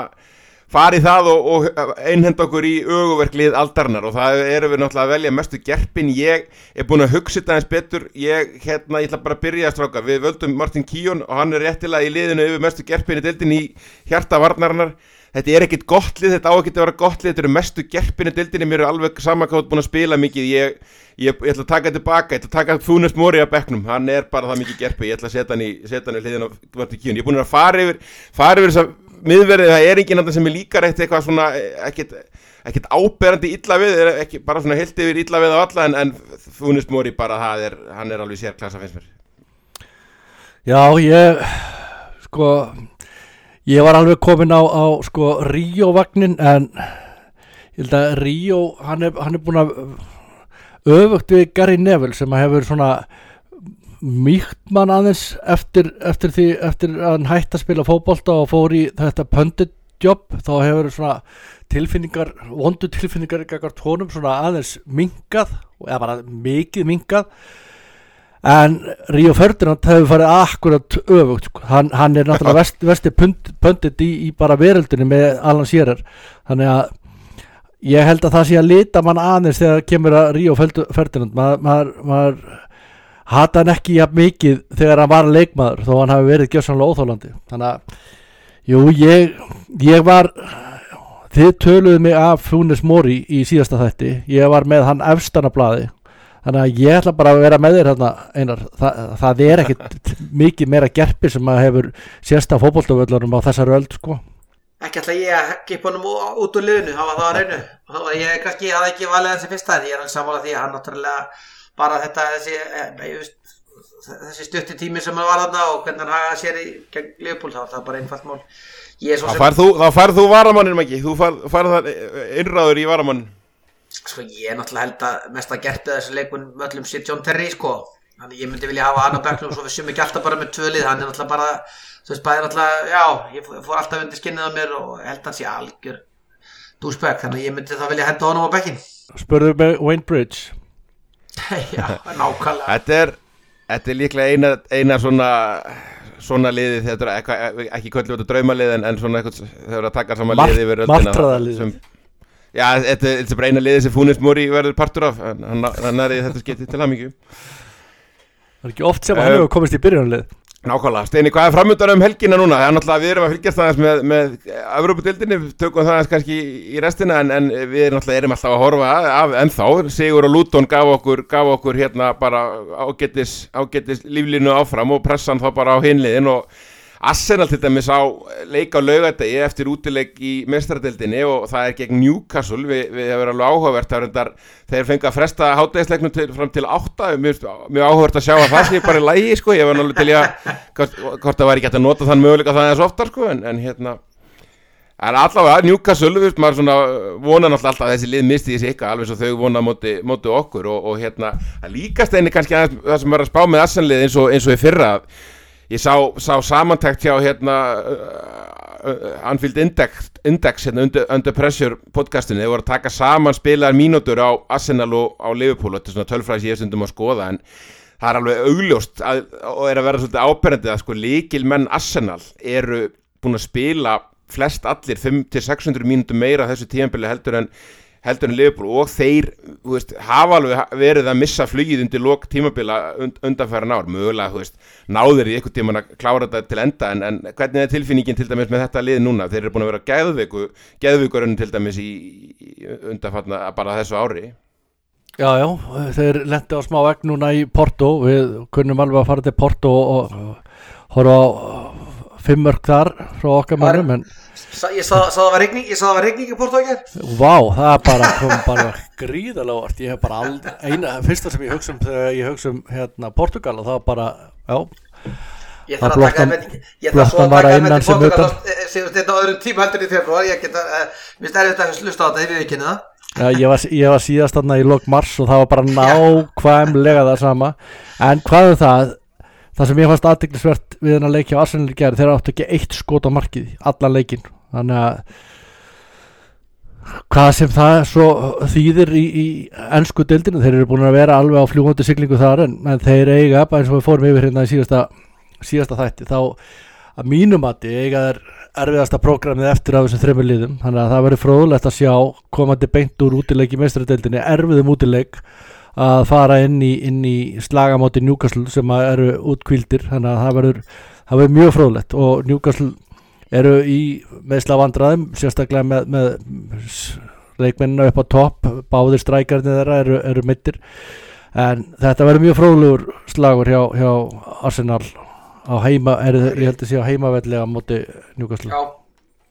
fari það og, og einhend okkur í öguverklið aldarinnar. Og það erum við náttúrulega að velja mestu gerpin. Ég er búin að hugsa þetta eins betur. Ég, hérna, ég ætla bara að byrja að stráka við völdum Martin Kíón og hann er réttilega í liðinu yfir mestu gerpin í deildin í hjarta varnarinnar. Þetta er ekkit gott lið, þetta á ekkit að vera gott lið. Þetta eru mestu gerpin í deildinni, mér er alveg sama hvað þú ert búin að spila mikið. Ég, ég, ég ætla að taka tilbaka, ég ætla að taka Fúnest Móri að bekknum, hann er bara það mikið gerpi. Ég ætla að setja hann í, setja hann í hliðin á Martin Kíón ég er búin að fara yfir, fara yfir þess að miðverðið, það er enginn andan sem er líka reynt eitthvað svona, ekkit, ekkit áberandi illa við, ekki bara svona heilt yfir illa við á alla, en, en Fúnist Móri bara, er, hann er alveg sérklasa finnst mér. Já, ég sko ég var alveg komin á, á sko Ríó-vagnin en ég held að Ríó hann er, hann er búin að öfugt við Gary Neville sem hefur svona mýkt mann aðeins eftir, eftir því eftir að hann hætti að spila fótbolta og fór í þetta pundit jobb þá hefur svona tilfinningar vondu tilfinningar gagart honum svona aðeins minkað eða bara mikið minkað en Ríó Ferdinand hefur farið akkurat öfugt sko. hann, hann er náttúrulega (laughs) vest, vesti pund, pundit í, í bara veröldinni með Alan Shearer. Þannig að ég held að það sé að lita mann aðeins þegar kemur að Ríó Ferdinand. Maður, maður, maður hata hann ekki jafn mikið þegar hann var leikmaður þó hann hafi verið gjössanlega óþólandi þannig að jú ég, ég var þið töluðu mig af Fúnis Mori í síðasta þætti. Ég var með hann efstana blaði. Þannig að ég ætla bara að vera með þér þarna einar, Þa, það er ekkit mikið meira gerpi sem að hefur sérst á fótboltavöllunum á þessari öld sko. Ekki ætla ég að honum ú- út úr liðinu hafa það að reynu var ég kannski hafði ekki valið hans í fyrsta því ég er alveg sammála því að hann náttúrulega bara þetta þessi, eh, veist, þessi stutti tími sem hann var þarna og hvernig hann hagaði sér í gegn Liverpool þá var það bara einfalt mál. Ég er svo Þá færð þú, þá færð þú varamannin ekki, þú færð, færð það innráður í varamannin sko ég er náttúrulega held að mest að gertu þessi leikun með öllum sér John Terry sko. Þannig ég myndi vilja hafa hann á bekknum svo við sem ekki alltaf bara með tvölið hann er náttúrulega bara þú veist bæði náttúrulega já ég fór alltaf undir skinnið á mér og held að hann sé algjör dúsbæk þannig ég myndi þá vilja henda honum á bekkin spurðu með Wayne Bridge (laughs) já nákvæmlega. Þetta er, þetta er líklega eina, eina svona svona liði þetta er ekki, ekki kvöldu þetta draumalið en, en svona eitthvað þegar það að taka saman Mart- liði yfir öldina martraðarliðið. sem- Já, þetta, þetta er bara eina liði sem Fúnist Móri verður partur af en hann, hann er í þetta skipti til hamingju. Það er ekki oft sem Eh, hann hefur komist í byrjunarlið Nákvæmlega, Steini, hvað er framöndan um helgina núna? Það er náttúrulega, við erum að fylgjast aðeins með, með Evrópudildinni, við tökum það aðeins kannski í, restina en, en við erum náttúrulega erum alltaf að horfa af ennþá, Sigur og Luton gaf okkur, gaf okkur hérna bara ágættis, ágættis líflínu áfram og pressan þá bara á hinliðin og Arsenal til dæmis á leik á laugadegi eftir útileik í mestradeldinni og það er gegn Newcastle. Við, við hefur alveg áhugavert það er reyndar, þeir fengið að fresta hátægisleiknum til, fram til átta. Mjög, mjög áhugavert að sjá að það sé bara í lægi sko, ég var náttúrulega til að hvort, það væri hægt að nota þann möguleika það eins oftar sko, en, en hérna En allavega, Newcastle, veist, maður svona náttúrulega alltaf að þessi lið misti þessi ykkar alveg svo þau vona móti, móti okkur. Og, og hérna, að líkast einni kannski aðeins það sem var að spá með Assanlið eins og, eins og í fyrra ég sá, sá samantækt hjá hérna uh, uh, Anfield Index, Index hérna, under, under Pressure podcastinu, þeir voru að taka saman spilaðar mínútur á Arsenal og á Liverpool. Þetta er svona tölfræðis ég stundum að skoða en það er alveg augljóst að, og er að vera svolítið áberendið að sko líkil menn Arsenal eru búin að spila flest allir 500-600 mínútur meira þessu tíanbili heldur en heldur en Liverpool og þeir veist, hafa alveg verið að missa flugið undir lok tímabila und, undanfæra nár mögulega, þú veist, náður í eitthvað tíman að klára þetta til enda en, en hvernig er tilfinningin til dæmis með þetta lið núna? Þeir eru búin að vera geðviku, geðvikurinn til dæmis í, í undanfæra bara þessu ári. Já, já, þeir lendi á smá vegn núna í Porto, við kunnum alveg að fara til Porto og horfa á fimmörk þar frá okkar mannum en Ég sá sá það var regning, ég sá það var regning í ekki vá, það er bara kom bara (laughs) gríðalega vart, ég hef bara ald, eina, fyrsta sem ég hugsa um þegar ég hugsa um hérna Portugal og það var bara, já. Ég þarf að taka það Ég þarf að taka að það með utan. Segur þetta á öðrum tíma heldur í februar. Ég geta, uh, mér stærði þetta að hlusta á þetta Ég við ekki það Já, ég var, ég var síðast þarna í lok mars og það var bara (laughs) nákvæmlega það sama. En hvað er það það sem ég fannst aðdeglisvert við hennar leiki á Arsenal í gerð, þeir áttu ekki eitt skot á markið allan leikin þannig að hvað sem það svo þýðir í, í ennsku deildinu, þeir eru búin að vera alveg á fljúandi siglingu þar en, en þeir eiga, bara eins og við fórum yfir hérna í síðasta, síðasta þætti þá að mínumati eiga þeir erfiðasta prógramið eftir af þessum þreymur liðum. Þannig að það verður fróðulegt að sjá komandi beint úr útileik í meistaradeildinni erfiðum útileik að fara inn í, inn í slagamóti Newcastle sem eru útkvíldir þannig að það verður, það verður mjög fróðulegt og Newcastle eru í meðsla vandræðum sérstaklega með, með leikmennina upp á topp báðir strækarnir þeirra eru, eru mittir en þetta verður mjög fróðlegur slagur hjá, hjá Arsenal á heima, er, ég held að sé á heimavellega móti Newcastle. Já,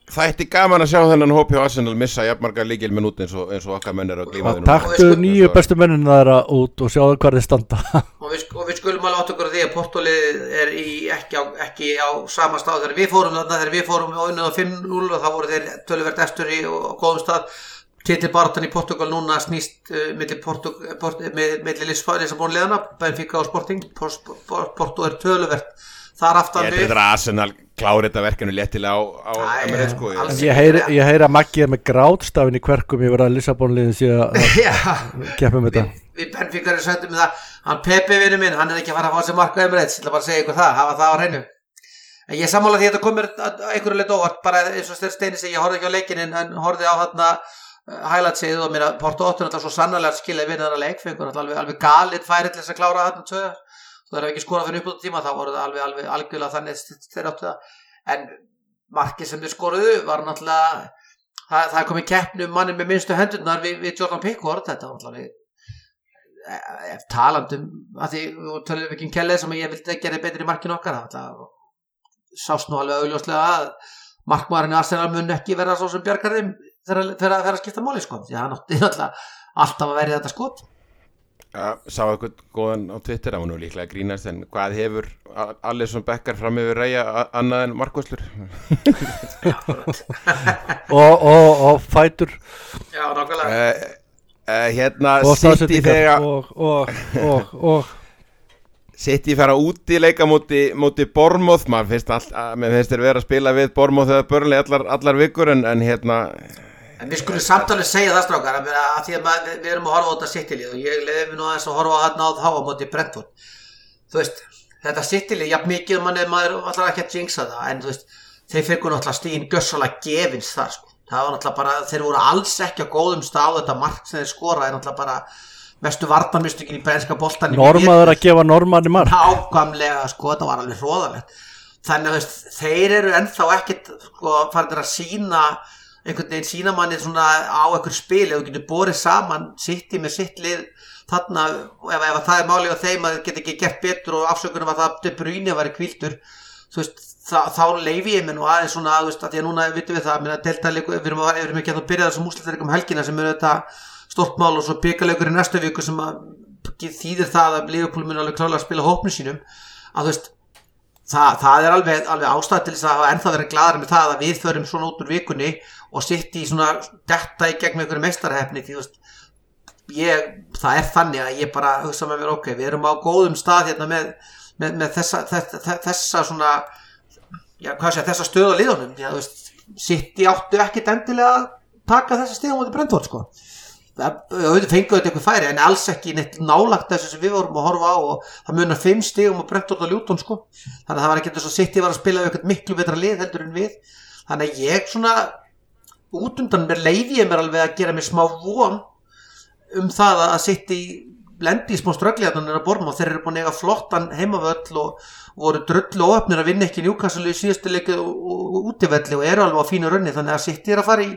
Það ætti gaman að sjá þennan hóp hjá Arsenal missa jafnmarga líkil minút eins og, eins og okkar menn er að glíma núna. taktu nýju bestu mennina þeirra út og sjáðu hvað þeir standa. (laughs) Og við, og við skulum alveg átt okkur á því að Portolið er í, ekki, á, ekki á sama stað þegar við fórum þarna þegar við fórum og unnið á 5-0 og þá voru þeir töluvert eftir í og, og góðum stað. Titilbaratan í Portugal núna snýst uh, milli, Portug, Port, milli, milli Lissabónleðana Benfica og Sporting. Port, Port, Porto er töluvert þar aftan Ég heldur að Arsenal klári þetta verkefni léttilega á, á Emirates sko. ég heyri, ég heyri að Maggi er með grátstafin í kverkum yfir að Lissabonliðin sé að að (laughs) við, þetta. Við Benfica erum söndum með það. Hann Pepe vinnu minn, hann er ekki að fara að fá sér marka Emirates, ég ætla bara að segja ykkur það, hafa það á hreinu. En ég sammála því að þetta komur að einhverju leitt óvart, bara eins og styrir steini segi, ég horfði ekki á leikinn en hann horfði á þarna hælatsið og mér að Porto 8 náttúrulega svo sannarlega skilja við þarna leik fengur náttúrulega alveg, alveg galið færi til þess að klára þarna þú þarf ekki skorað fyrir upp á tíma þá voru það alveg, alveg algjörlega þannig þeir áttu það. En markið sem þeir skoruðu var náttúrulega það, það er komið keppni um manni með minnstu hendurnar við, við Jordan Pickford. Þetta var náttúrulega ef talandum að því við tölum ekki um kellið sem ég vildi gera betri í markinu okkar. Það sást nú alveg augljóslega að markmaðurinn í Arsenal mun ekki vera svo sem bjargar þeim þegar þegar- þegar að skipta máli sko því hann átti náttúrulega alltaf að verja þetta skot Sá eitthvað góðan á Twitter það var nú líklega að grínast en hvað hefur Alisson Beckar fram yfir reyja annað en markvæslur (laughs) og, og, og fætur. Já nákvæmlega. Uh, uh, Hérna og City staðsetningar. þegar og, og, og, og. City fara út í leika móti, móti Bormoth, maður finnst, all, að, mér finnst þér vera að spila við Bormoth eða Börnli allar, allar vikur en, en hérna En við skulum samtalið segja það strákar að, að því að maður, við erum að horfa á þetta sittilið og ég mér nú aðeins að horfa á hann á þá á móti Brentford. Þú veist, þetta sittilið, jafn mikið mann er maður alltaf ekki að jinxa það en þú veist, þeir fengur náttúrulega stíðin gössalega gefins þar sko, það var náttúrulega bara þeir voru alls ekki á góðum stað þetta mark sem þeir skora er náttúrulega bara mestu vartanmystökin í brennska boltan normaður að gefa normanni mark. Nákvæmlega sko, þetta var alveg hróðalegt þannig að þeir eru ennþá ekkit sko, farin að sína einhvern veginn sína manni svona á einhver spil ef þú getur borið saman sitt í með sitt lið þarna, ef, ef það er málið á þeim að þeir geta ekki gert betur og afsökunum að það í kvildur þú veist, þá, leifi ég mér nú aðeins svona að, að því að núna vitum við það að- við erum ekki að byrja þessum úsleitleikum helgina sem eru þetta stort mál og svo byggaleikur í næstu viku sem að þýðir það að Liverpool mun alveg klálega að spila hópnu sínum að þú veist það, það er alveg, alveg ástæð til þess að ennþá verið gladar með það að við förum svona út úr vikunni og sitt í svona detta í gegn einhverju meistarhefni því þú veist ég, það er þannig að ég bara hugsa með mér ok, við erum á góðum stað hérna með, með, með þessa, þessa, þessa svona já, hvað sé, þessa stöð á liðunum já, þú veist, sitt í áttu ekkit endilega að taka þessa stíðum út í brendvort sko. Auðvitað fengu þetta eitthvað færi en alls ekki neitt nálagt þessu sem við vorum að horfa á og það munar fimm stígum og brendvort á ljúton sko. Þannig að það var ekki þess að í var að spila eitthvað miklu betra lið heldur en við. Þannig að ég svona út undan mér leiði ég mér alveg að gera mér smá von um það að sitt í lendi í smá strögglegarnir að borma og þeir eru búin að eiga flottan heimavöll og voru drullu óöfnir að vinna ekki njúkassalu í síðustu leikið og, útivelli og eru alveg á fínu runni þannig að sitt er að fara í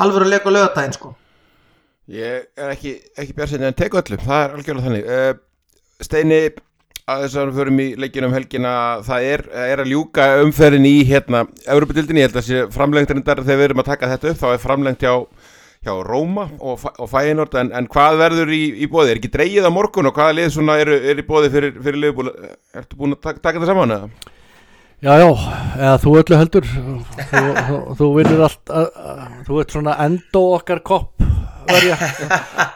alveg að leika lögadaginn sko. Ég er ekki, ekki björnsinni en tek öllum, það er algjörlega þannig. Uh, Steini, að þess að við förum í leikinu um helgina það er, er að ljúka umferðin í hérna, Európa-dildinni, ég held að sé framlengt reyndar þegar við erum að taka þetta upp, þá er framlengt hjá, hjá Róma og, og Fæinort en, en hvað verður í, í bóði, er ekki dreigið á morgun og hvaða lið svona eru er í bóði fyrir, fyrir liðbúl, ertu búin að taka, taka þetta saman eða? Já, já, eða þú öllu heldur. Þú, þú, þú vinnur allt þú ert svona endó okkar kopp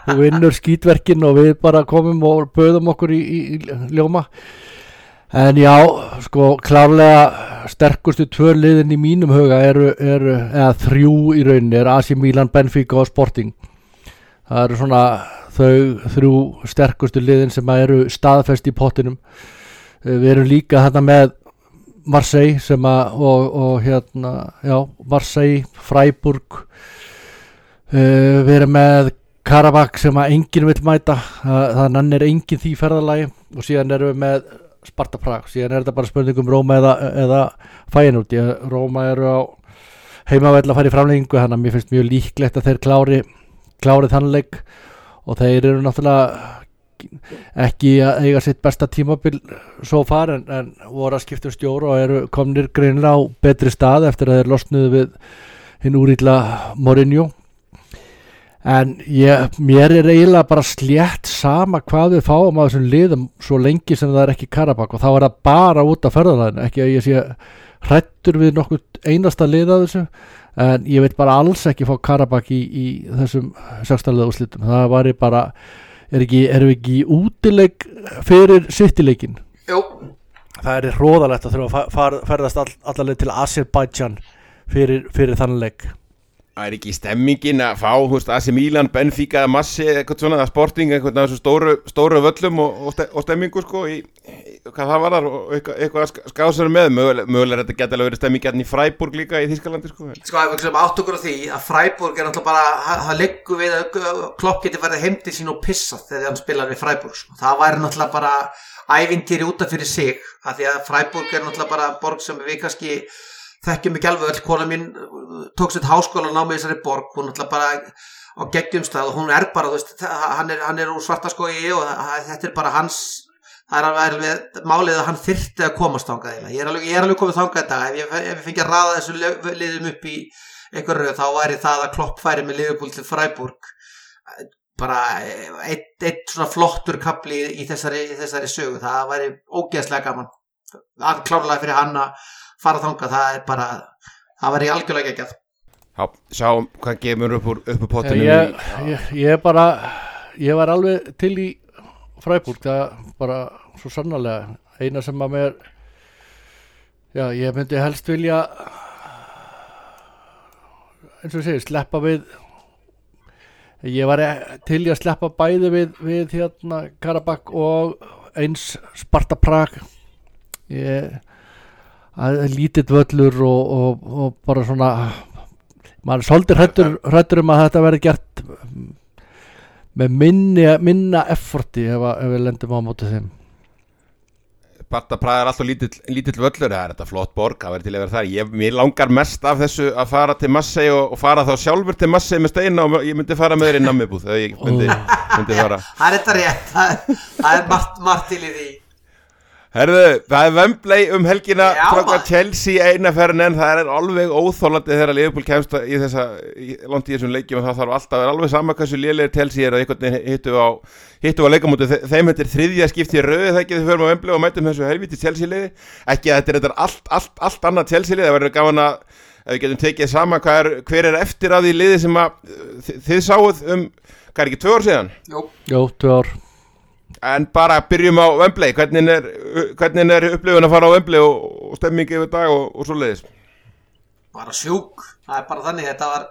þú vinnur skítverkin og við bara komum og böðum okkur í, í, í ljóma. En já, sko klárlega sterkustu tvö liðin í mínum huga eru, eru eða þrjú í rauninni, er AC Milan, Benfica og Sporting. Það eru svona þau þrjú sterkustu liðin sem eru staðfest í pottinum. Eh, við erum líka þarna með Marseille sem að og, og hérna, já, Marseille Freiburg uh, við erum með Karabakh sem að enginn vil mæta. Það, það nannir enginn því ferðalagi og síðan erum við með Sparta Prag. Síðan er þetta bara spurning um Róma eða, eða Fæinút, Róma eru á heimavell að fara í framlengingu þannig að mér finnst mjög líklegt að þeir klári klári þannleik og þeir eru náttúrulega ekki að eiga sitt besta tímabil svo far en, en voru að skipta um stjóra og eru komnir greinlega á betri stað eftir að þeir losnuðu við hinn úrýtla Mourinho en ég, mér er eiginlega bara slétt sama hvað við fáum á þessum liðum svo lengi sem það er ekki Karabak og þá er það bara út af ferðalæðinu ekki að ég sé hrættur við nokkuð einasta lið að þessu en ég veit bara alls ekki fá Karabak í, í þessum sérstæðlega úrslitum. Það var ég bara er ekki, erum við ekki í útileik fyrir sittileikin Jú, það er hróðalegt að þurfa að ferðast all, allaveg til Azerbaijan fyrir, fyrir þann leik Það er ekki stemmingin að fá, þú veist, AC Milan, Benfica, Massi, eitthvað svona, eða Sporting, eitthvað af þessu stóru, stóru völlum og, og, ste, og stemmingu, sko, í, hvað það var þar og eitthvað, eitthvað að skásar með, mögulega, mögulega þetta geta alveg verið stemming hérna í Freiburg líka í Þískalandi, sko. sko ef við klum átt okkur á því að Freiburg er náttúrulega bara, það- það liggur við að klopp geti verið heim til sín og pissað þegar hann spilar við Freiburg sko. það væri náttúrulega bara ævintýri útaf fyrir sig af því að Freiburg er náttúrulega bara borg sem við kannski þekkjum ekki alveg öll kona mín uh, tók sér háskóla og námið í þessari borg hún náttúrulega bara á geggjumstað og hún er bara, þú veist, hann er, hann er úr svartaskói og þetta er bara hans það er alveg, málið að hann þyrfti að komast þangað eiginlega. ég er alveg, ég er alveg komið þangað dag. Ef ég, ég fengi að raða þessu li- liðum upp í einhver röð þá væri það að klopp færi með liðbúl til Freiburg. Bara eitt, eitt svona flottur kapli í, þessari, í þessari sögu. Það væri ógeðslega gaman. Klárlega fyrir hann að fara þangað það er bara, það væri algjörlega geggjað Já, sjáum hvað gemur upp úr, upp úr pottinu. ég, ég, ég bara ég var alveg til í Freiburg það bara svo sannarlega eina sem að mér já, ég myndi helst vilja eins og segir, sleppa við ég var til í að sleppa bæði við, við hérna Karabakk og eins Sparta Prag ég að lítill völlur og, og, og bara svona maður er svolítið hrættur, hrættur um að þetta verði gert með minni, minna efforti ef, að- ef við lendum á móti þeim Sparta Praga er alltaf lítill, lítill völlur, það er þetta flott borg, það verður til að vera þar. Ég, mér langar mest af þessu að fara til Massei og, og fara þá sjálfur til Massei með steina og ég myndi fara með þeir í nammibúð þegar ég myndi, myndi fara. það er þetta rétt það er margt, margt til í því Herðu, það er Wembley um helgina Já, Tráka maður. Chelsea eina ferðin en það er alveg óþólandi þegar Liverpool kemst í þessa í, langt í þessum leikjum og það þarf alltaf að vera alveg sama hversu lélegir Chelsea er og einhvern veginn hittu á hittu á leikamóti, þeim þetta er þriðja skipti í rauði það ekki þau förum á Wembley og mætum þessu helviti Chelsea liði, ekki að þetta er, þetta allt, allt, allt annað Chelsea liði, það verður gaman að ef við getum tekið saman hvað er, hver er eftir að því liði sem að þið, þið sáuð um, hvað er ekki, tvö ár síðan? Jú, Jó, tvö ár En bara byrjum á Wembley, hvernig er, hvernig er upplifun að fara á Wembley og, og stemmingi yfir dag og, og svo leiðis? bara sjúk. Það er bara þannig, þetta var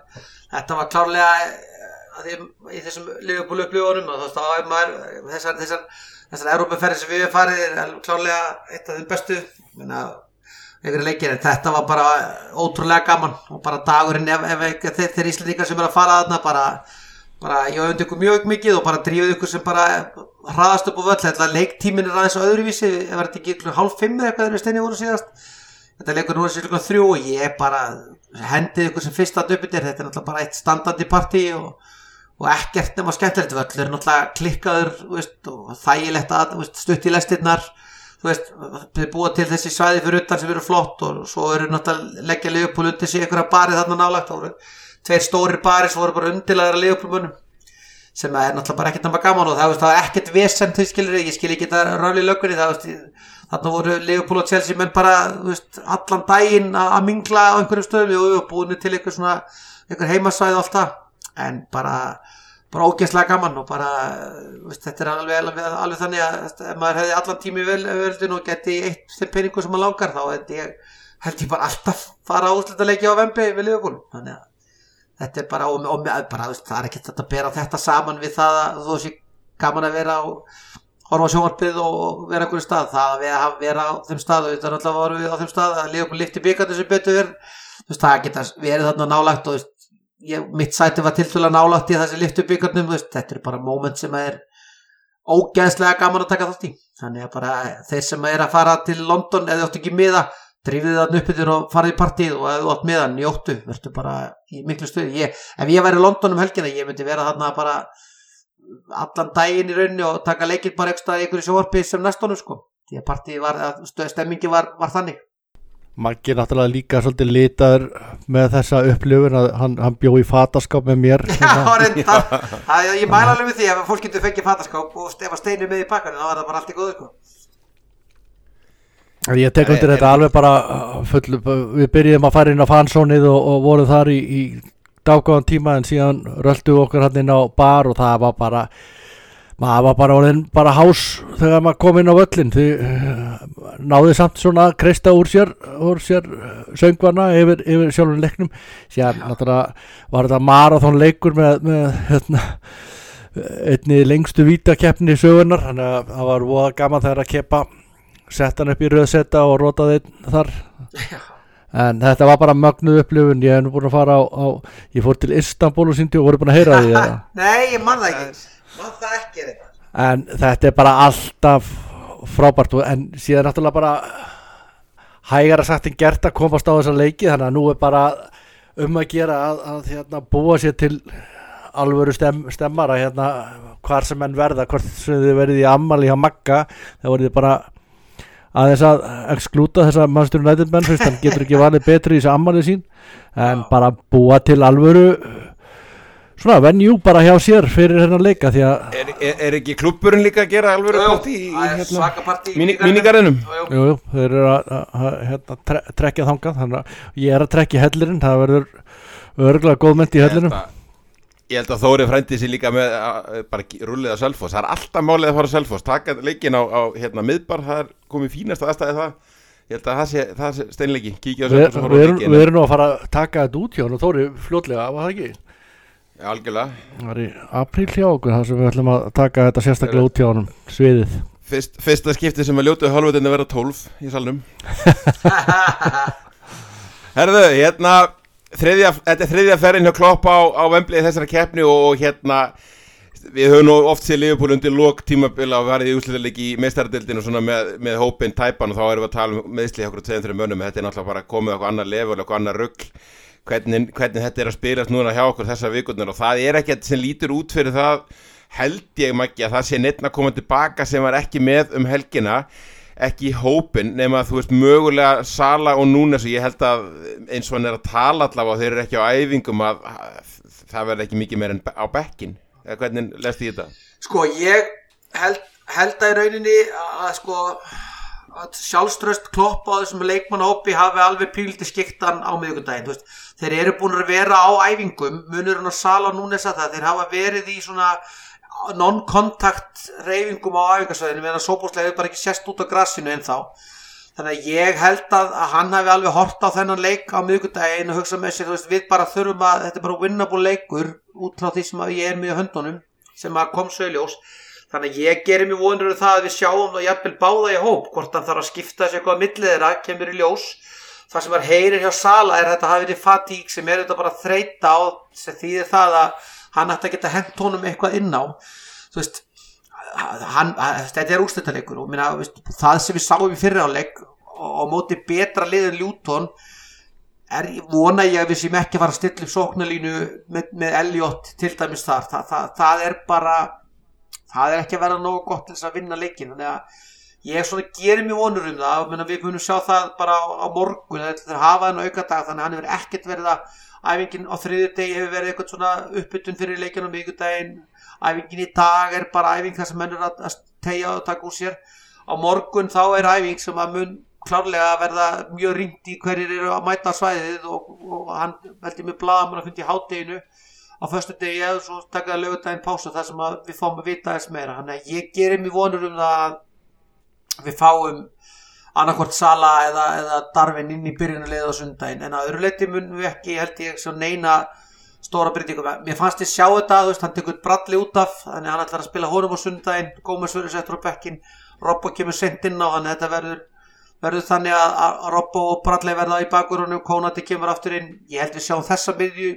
þetta var klárlega eh, að því, í þessum Liverpool upplifunum og þá er maður þessar, þessar, þessar Európaferði sem við hefum farið er klárlega eitt af þeim bestu. Menna, leikir, þetta var bara ótrúlega gaman. Og bara dagurinn ef, ef, ef þeir, þeir íslendingar sem er að fara þarna bara, bara ég öfndi ykkur mjög mikið og bara drífið ykkur sem bara hraðast upp á völl, þetta leiktímin er aðeins á öðruvísi, það er ekki ykkur hálf fimm eða eitthvað þegar við steinni voru síðast. Þetta leikur nú er sér klukkan þrjú og ég bara hendið ykkur sem fyrsta döputir þetta er náttúrulega bara eitt standandi partí og, og ekkert nema skemmtilegt völl er náttúrulega klikkaður veist, og þægilegt að veist, stutt í lestirnar þú veist, þið búa til þessi svæði fyrir utan sem eru flott og svo eru náttúrulega leggja liðupúl undir sig einhverja barið þarna nálagt það voru tveir stórir barið sem voru bara undilaður að liðupúlmunum sem er náttúrulega bara ekkert náma gaman og það, það er ekkert vesen þau skilir ég skil ekki þetta ráli löggunni þarna voru Liverpool og Chelsea menn bara veist, allan daginn að mingla á einhverjum stöðum og og búinu til einhver svona einhver heimasvæði og allt það en bara, bara ógeðslega gaman og bara veist, þetta er alveg, alveg, alveg þannig að ef maður hefði allan tími vel veldin og geti eitt þeim peningu sem maður langar þá held ég, held ég bara alltaf fara á útlita leiki á Vembi við Liverpool þannig að þetta er bara, og, og, bara veist, það er ekki þetta að bera þetta saman við það að þú sé gaman að vera á horfa sjónvarpið og vera einhverju stað. Það að vera, vera á þeim stað og þetta er alltaf voru við á þeim stað að liða okkur lifti byggandi sem betur verð þú veist, það geta verið þarna nálagt og veist, ég, mitt sæti var tilfæðlega nálagt í þessi lifti byggandum þetta er bara moment sem er ógeðslega gaman að taka þátt í. Þannig að bara þeir sem er að fara til London eða áttu ekki miða drifið þarna upp yfir og farið í partíð og ef þú átt miðan njóttu, verður bara í miklu stuði. Ég, ef ég væri í London um helgina ég myndi vera þarna bara allan daginn í rauninni og taka leikir bara einhverju sjóarpi sem næstónu sko. Því að partíð var, að stemmingi var, var þannig. Maggi náttúrulega líka svolítið litaður með þessa upplifun að hann, hann bjó í fataskáp með mér (laughs) Já, reyndar, (laughs) það, ég mæla alveg við því ef fólk getur fengið fataskáp og ef að steinu með í pakkanum þá er það bara allt í góðu sko Ég tek undir þetta alveg bara full, við byrjuðum að fara inn á fansónið og, og vorum þar í, í dágáðan tíma en síðan röldu okkur hann inn á bar og það var bara maður var bara orðin bara hás þegar maður kom inn á völlin því uh, náði samt svona kreista úr sér, úr sér uh, söngvarna yfir, yfir sjálfum leiknum. Síðan náttúrulega var þetta marathon leikur með, með hérna, einni lengstu vítakeppni sögunar þannig að það var voða gaman þegar að keppa sett hann upp í röðsetta og rotaði einn þar. En þetta var bara mögnuð upplifun. Ég hef nú búin að fara á, á ég fór til Istanbul og síndi og voru búin að heyra því eða? (laughs) Nei, ég man það ekki. Man það ekki en þetta er bara alltaf frábært og- en síðan náttúrulega bara hægara sagt en gert að komast á þessa leiki. Þannig að nú er bara um að gera að, að hérna, búa sér til alvöru stem, stemmara hérna, hvar sem enn verða hvort sem þið verið í ammali hjá Magga þá voruð þið bara aðeins að exklúta þessa mannstur United menn fyrst hann getur ekki valið betri í þessu ammali sín en bara búa til alvöru svona venjú bara hjá sér fyrir hennar leika því að Er, er, er ekki klubburinn líka að gera alveg Jú, partí í, hérna, svaka partí míni- mínigarðinum? Jú, jú. Þeir eru að, að, að hérna, tre, trekja þangað þannig að ég er að trekja hellirinn það verður örgulega góð mynd í hellinum að- Ég held að Þóri frændi sér líka með að, bara rullið á Selfoss, það er alltaf málið að fara á Selfoss, taka leikin á, á hérna, miðbar, það er komið fínast aðstæði það, ég held að það sé, það sé steinleiki, kíkja á Við, Selfoss og við, horfa á leikin, við erum nú að fara að taka þetta út hjá hann og Þóri fljótlega, var það ekki? Já, algjörlega, Það var í apríl hjá okkur þar sem við ætlum að taka þetta sérstaklega út hjá hann sviðið. Fyrst, fyrsta skipti sem að ljótu halvveitin að vera 12 í salnum. (laughs) Herðu, hérna, þriðja, þetta er þriðja ferðin hjá Klopp á, á Wembley þessara keppni og, og hérna, við höfum nú oft séð Liverpool undir lok tímabila og verið í úsliðarleiki í meistardildinu svona með, með hópin tæpan og þá erum við að tala um meðsli okkur tveim þreim mönnum, þetta er náttúrulega bara komið okkur annar level, okkur annar rugg hvernig, hvernig þetta er að spilast núna hjá okkur þessar vikurnar og það er ekkert sem lítur út fyrir það held ég Maggi að það sé neitt að koma tilbaka sem var ekki með um helgina ekki í hópin nema að þú veist mögulega Sala og Núnes og ég held að eins og hann er að tala allavega og þeir eru ekki á æfingum að, að það verði ekki mikið meir en á bekkin eða hvernig lest ég þetta? Sko, ég held, held að í rauninni að sko að sjálfströst klopp á þessum leikmannhópi hafi alveg píldi skiktan á miðugundaginn, þeir eru búin að vera á æfingum, munur hann að sala núna þess að það, þeir hafa verið í svona non-contact reyfingum á æfingarsvæðinu meðan sóbúslega hefur bara ekki sest út á grassinu en þá þannig að ég held að, að hann hafi alveg hort á þennan leik á miðugundaginn og hugsa með sér, þú veist, við bara þurfum að þetta er bara winnable leikur út frá því sem ég er með höndunum sem að kom sögljós þannig að ég gerir mér vonur um það að við sjáum og jafnvel báða í hóp hvort hann þarf að skipta þessu eitthvað að millið þeirra kemur í ljós. Það sem var heyrir hjá Sala er þetta hafi verið fatík sem er þetta bara þreita á þýðir það að hann ætti að geta hent honum eitthvað inn á þú veist hann, þetta er úrstættalegur og minna, veist, það sem við sáum í fyriráleik og móti betra liðin Ljúton er vona ég að við sem ekki fara að stilla upp sóknalínu með, með Elliot til dæmis þar. Það, það, það er bara það er ekki að vera nógu gott til þess að vinna leikin þannig að ég gerir mér vonur um það. Við munum sjá það bara á, morgun þegar hafa þennan auka dag þannig að hann hefur ekkert verið að æfingin á þriðju degi hefur verið eitthvað svona uppbytun fyrir leikinu á miðgudaginn æfingin í dag er bara æfing þar sem menn er að tegja og taka úr sér. Á morgun þá er æfing sem að mun klárlega verða mjög ringt í hverjir eru að mæta svæðið og, og hann veldi með blaðamann að fundi hátteginu á förstu degi eða svo takaði lögutægin pása þar sem við fáum að vita þess meira. Þannig að ég gerir mér vonur um það að við fáum annarkort Sala eða, eða Darvin inn í byrjunulegð á sundaginn en að öruleiti munum við ekki held ég svo neina stóra bryttingum mér fannst ég sjá þetta, þú veist, hann tekur bralli út af þannig að hann ætlar að spila honum á sundaginn Gómez verður settur á bekkin Robbo kemur sent inn á hann þetta verður verður þannig að, að Robbo og bralli verða í bakurunum Konati kemur aftur inn. Ég held við sjáum þessa miðju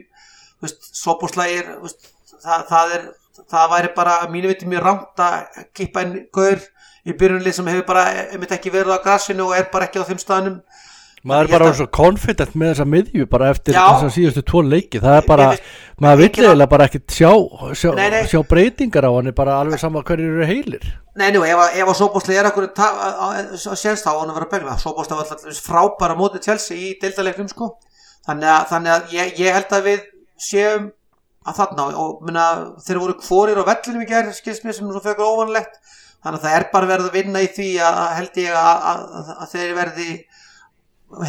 sopuslægir það, það er það væri bara mínu viti mjög rámt að kippa einn gaur í byrjunlið sem hefur bara einmitt ekki verið á grassinu og er bara ekki á þeim staðnum. Maður er bara svo confident með þessa miðju bara eftir þess að síðustu tvo leiki. Það er bara, veist, maður vill eiginlega bara ekki sjá, sjá, nei, nei. sjá breytingar á hann bara alveg sama hverju eru heilir. Nei, nú, ef að Sóbósli er okkur séðst á hann að vera begla Sóbósli var alltaf frábæra mótið tjelsi í deildalegnum sko. Þannig að, þannig að ég, ég held að við séum að þarna og minna, þeir voru kvorir á vellinum í gerð skilst mér sem svo fekkur óvanlegt þannig að það er bara verið að vinna í því að held ég að, þeir verði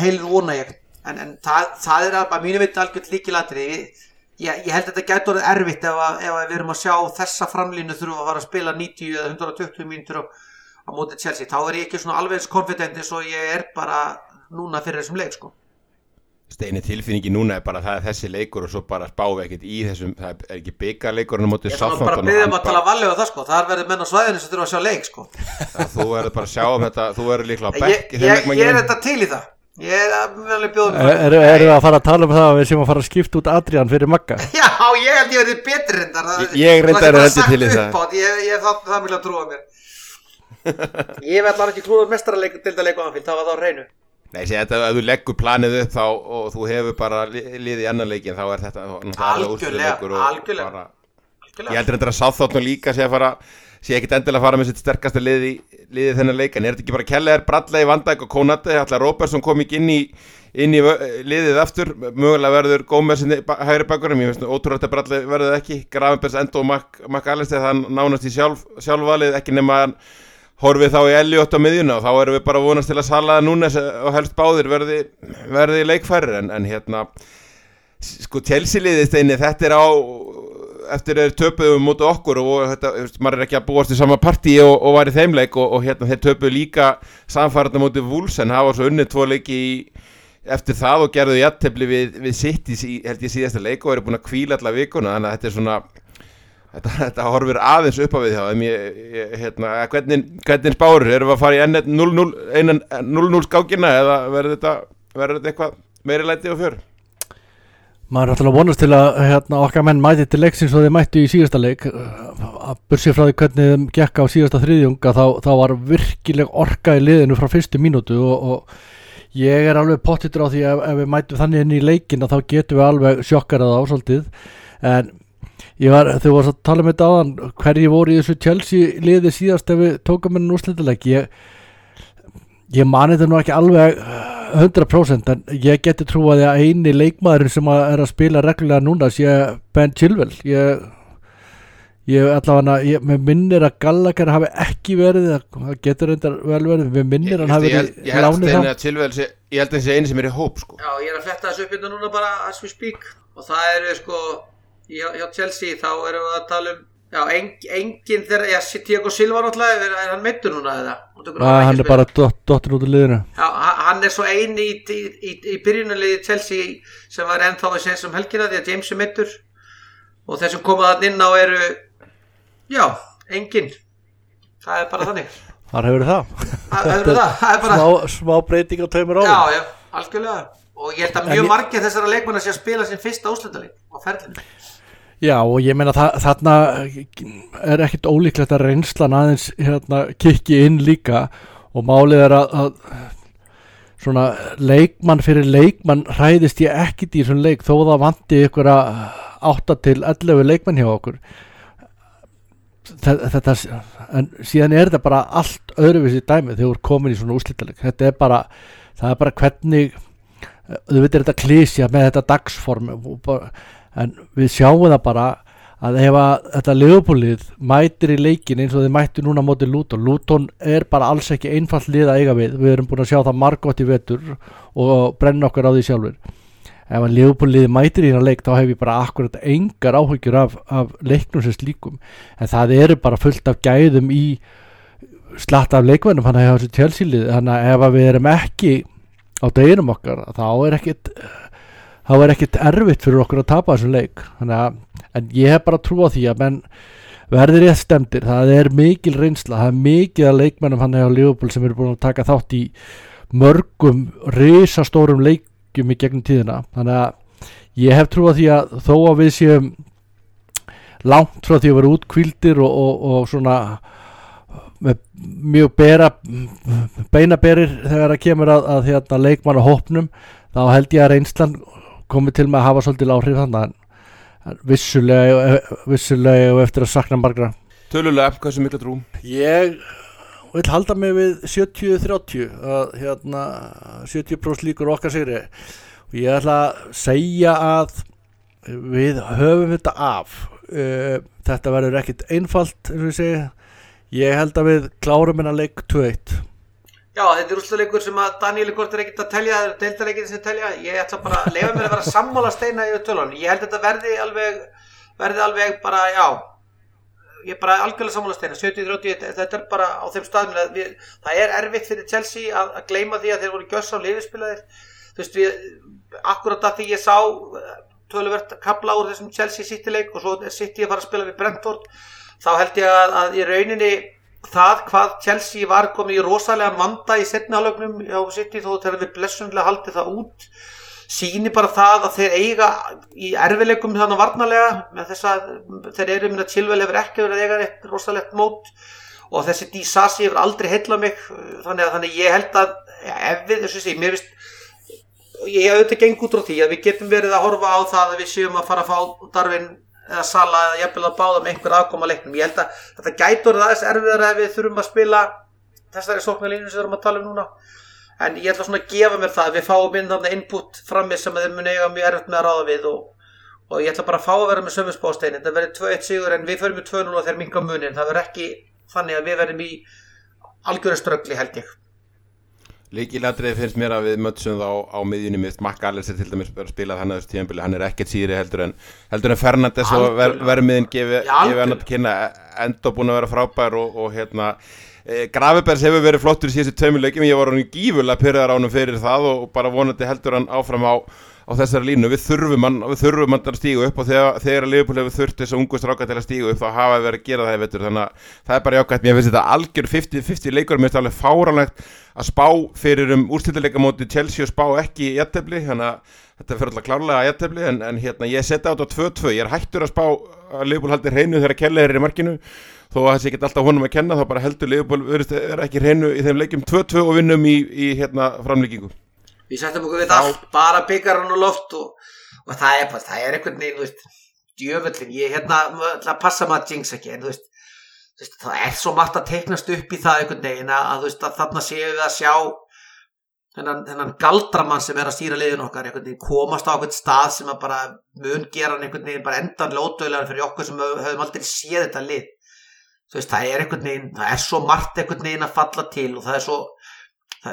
heilir vona ég. En, en það, það er að mínu veit algjörð líkilatri ég, ég held að þetta getur orðið erfitt ef, að, ef að við erum að sjá þessa framlínu þurfum að fara að spila 90 eða 120 mínutur á, á mótið Chelsea. Þá er ég ekki svona alveg konfident eins og ég er bara núna fyrir þessum leik sko Steini tilfinningi núna er bara það er þessi leikur og svo bara spáum við ekkert í þessum það er ekki byggarleikurinn á mótið Ég er bara að byggja um að tala valið á það sko. Þar verður menn á svæðinu sem þurfa að sjá leik sko. Þú verður bara að sjá um þetta þú verður líklega að bekki Ég, ég, ég er þetta til í það. Ég er alveg bjóðum Erum er við að fara að tala um það að við séum að fara að skipta út Adrian fyrir Magga? (laughs) Já, ég held ég verði betur reyndar. Ég reyndar er heldur til í það. Ég (laughs) Nei, sé þetta, ef þú leggur planið upp þá og þú hefur bara liðið í annan leikin þá er þetta algjörlega, algjörlega. Bara, ég heldur þetta að sáþáttu líka sé að fara sé ekkit endilega að fara með sitt sterkasta liði, liðið þennan leikin, er þetta ekki bara Keller, Bradley, Vandæk og Konati, ætla Róbersson kom ekki inn í, inn í liðið aftur. Mögulega verður Gómez hægri bakurum, ég finnst ótrúlega að Bradley verður ekki. Gravenbergs enda og Mac Alistair það nánast í sjálf, sjálfvalið ekki nema að horfið þá í Elliot á miðjuna og þá erum við bara vonast til að Salaða núna og helst báðir verði, verði leikfærir en, en hérna sko telsiliðist einni þetta er á eftir þeir töpuðum mútið okkur og þetta, maður er ekki að búast í sama partí og, og var í þeimleik og, og hérna þeir töpuð líka samfæranda mútið Vúls en var svo unnið tvo leiki í, eftir það og gerðu jættefli við, við sitt í held ég síðasta leik og eru búin að kvíla alla vikuna þannig að þetta er svona Þetta, (laughs) þetta horfir aðeins upp á við þá ég, ég, hérna, hvernig, hvernig spárur erum við að fara í 0-0 skákina eða verður þetta, verður þetta eitthvað meiri læti og fjör? Maður er alltaf vonast til að hérna, okkar menn mæti til leiksins og þeir mætti í síðasta leik. Að bursið frá því hvernig þeim gekk á síðasta þriðjunga þá, þá var virkileg orka í liðinu frá fyrstu mínútu og, og ég er alveg pottitur á því að ef við mætum þannig inn í leikin þá getum við alveg sjokkarað á svolítið en var, þau voru að tala með þetta áðan hverji voru í þessu Chelsea liði síðast ef við tókum henni úrslitileg ég, ég mani þetta nú ekki alveg uh, 100% en ég geti trúið að eini leikmaðurinn sem að er að spila reglulega núna sé Ben Chilwell. Ég, ég allavega ég, minnir að Gallagher hafi ekki verið það getur reyndar vel verið mér minnir að hann hafi ég, verið ég held lánið að Silvel sé ég held þeim sé eini sem er í hóp sko. Já, ég er að fletta þessu upp hérna núna bara as we speak. Og það eru sko hjá, hjá Chelsea þá erum við að tala um Já, en, engin þeirra, já, Tiago Silva náttúrulega, er, hann meittur núna eða? Ekki hann er bara dott, dottir út í liðinu. Já, ha- hann er svo eini í, í, í, í byrjunarliði Chelsea sem var ennþá að segja sem helgina því að James er meittur og þeir sem koma þann inn á eru já, engin það er bara þannig. Þar hefur það. Það, það, það, það bara, smá, smá breyting á tveimur árum. Já, já, algjörlega og ég held að mjög ég- margir þessara leikmanna sé að spila sin fyrsta úslendalik á ferlinu Já og ég meina þa þarna er ekkit ólíklegt að reynslan aðeins hérna kikki inn líka. Og málið er að, að svona leikmann fyrir leikmann hræðist ég ekkit í þessum leik þó það vanti ykkur að 8 til 11 leikmann hjá okkur. Þe- þetta en síðan er þetta bara allt öðruvísi dæmi þegar þú er komin í svona úslítaleg þetta er bara, það er bara hvernig þú veitir þetta klísja með þetta dagsform en við sjáum það bara að ef að þetta liðupúlið mætir í leikin eins og þið mættu núna móti Luton Luton er bara alls ekki einfalt lið að eiga við. Við erum búin að sjá það margótt í vetur og brenna okkar á því sjálfur ef að liðupúlið mætir í hérna leik þá hef ég bara akkurat engar áhyggjur af, af leiknum sem slíkum. En það eru bara fullt af gæðum í slatt af leikmennum hann að þessu tjálsýlið þannig að ef að við erum ekki á deginum okkar þá er ekkit þá er ekkit erfitt fyrir okkur að tapa þessum leik. Að, en ég hef bara trú á því að menn verður rétt stemdir það er mikil reynsla, það er mikið að leikmennum hann hefur Liverpool sem eru búin að taka þátt í mörgum risastórum leikjum í gegnum tíðina. Þannig að ég hef trú á því að þó að við séum langt frá því að vera útkvildir og, og, og svona mjög bera beinaberir þegar það kemur að, að hérna, leikmann á hópnum þá held ég að reynslan komið til með að hafa svolítið áhrif þannig en vissulega, vissulega og eftir að sakna margra. Tölulega, hversu mikla trú? ég vil halda mig við 70-30 að hérna 70% líkur okkar sigri. Og ég ætla að segja að við höfum þetta af. Uh, þetta verður ekkit einfalt eins og ég segi ég held að við klárum hennar leik 2-1 Já, þetta er úrslutleikur sem að Daniel Gort er ekkert að telja, það er deildarleikir sem telja. Ég ætla bara að leifa mér að vera sammála steina yfir tölun. Ég held að þetta verði alveg, verði alveg bara, já, ég er bara algjörlega sammála steina. 70-30, þetta er bara á þeim staðum að við, það er erfitt fyrir Chelsea að, að gleyma því að þeir voru gjöss á lifispilaðir. Þú veist, við, akkurat að því ég sá eh, töluvert kapla úr þessum Chelsea City-leik og svo er City að fara að spila við Brentford, þá held ég að, að í rauninni það hvað Chelsea var komið í rosalega vanda í setnihalögnum á City þó þegar við blessunlega haldið það út síni bara það að þeir eiga í erfileikum þannig varnarlega með þess að þeir eru minna Chilwell hefur ekki verið að eiga eitt rosalegt mót og þessi Disasi hefur aldrei heillað mig þannig að þannig ég held að ja, ef við, þessu sé, mér vist ég hef auðvitað geng út frá því að við getum verið að horfa á það að við séum að fara að fá Darvin eða Sala eða jafnvel að báða með einhver aðkoma leiknum. Ég held að þetta gætur aðeins erfiðar ef við þurfum að spila þessari sóknarlínu sem við erum að tala um núna. En ég ætla svona að gefa mér það að við fáum inn þarna input frammi sem þeir muni eiga mjög erfitt með að ráða við og, og ég bara að fá að vera með sömurspásteinin. Það verður 2-1 sigur en við förum með 2-0 og þeir minka munin. Það verður ekki þannig að við verðum í algjöru ströggli held ég. Líkilatrið finnst mér að við mötsum þá á miðjunni mitt Makka Allis er til dæmis að spila þannig að þessu tíðanbili hann er ekkert síri heldur en heldur en Fernandes og ver, vermiðin gefi, gefi hann að kynna. Enda búin að vera frábær og, og hérna e, Grafibers hefur verið flottur í síðustu tveimur leikjum. Ég var hann í gífulega pyrraðar ánum fyrir það og, og bara vonandi heldur hann áfram á, á þessari línu. Við þurfum hann, við þurfum hann að stígu upp og þegar, þegar Liverpool hefur þurft þessu ungu stráka til að stígu upp þá hafa við verið að gera það í vetur. Þannig að það er bara jákvæmt, mér finnst þetta algjör 50-50 leikur, mér finnst alveg fáranlegt að spá fyrir um úrslitaðleika móti Chelsea og spá ekki í jættefli þannig að þetta fyrir alltaf klárlega að jættefli en, en hérna ég setja á 2-2 ég er hættur að spá að Liverpool haldi hreinu þegar Kelle er í markinu. Þó að þessi ekki alltaf honum að kenna þá bara heldur virðist er ekki hreinu í þeim leikjum. 2-2 og vinnum í, í hérna framlíkingu Við settum okkur við allt, bara byggarinn og loft og, og það er það er einhvern veginn, þú veist, djöfullin, ég hérna, ætla að passa maður að jinx ekki, en þú veist, veist, það er svo margt að teiknast upp í það einhvern veginn að, þú veist, að þarna séum við að sjá þennan, þennan galdramann sem er að stýra liðin okkar einhvern veginn komast á einhvern stað sem að bara mun gera hann einhvern veginn bara endan lótöðlega fyrir okkur sem höf- höfum aldrei séð þetta lið. Þú veist, það er einhvern veginn það er svo margt einhvern veginn að falla til og það er svo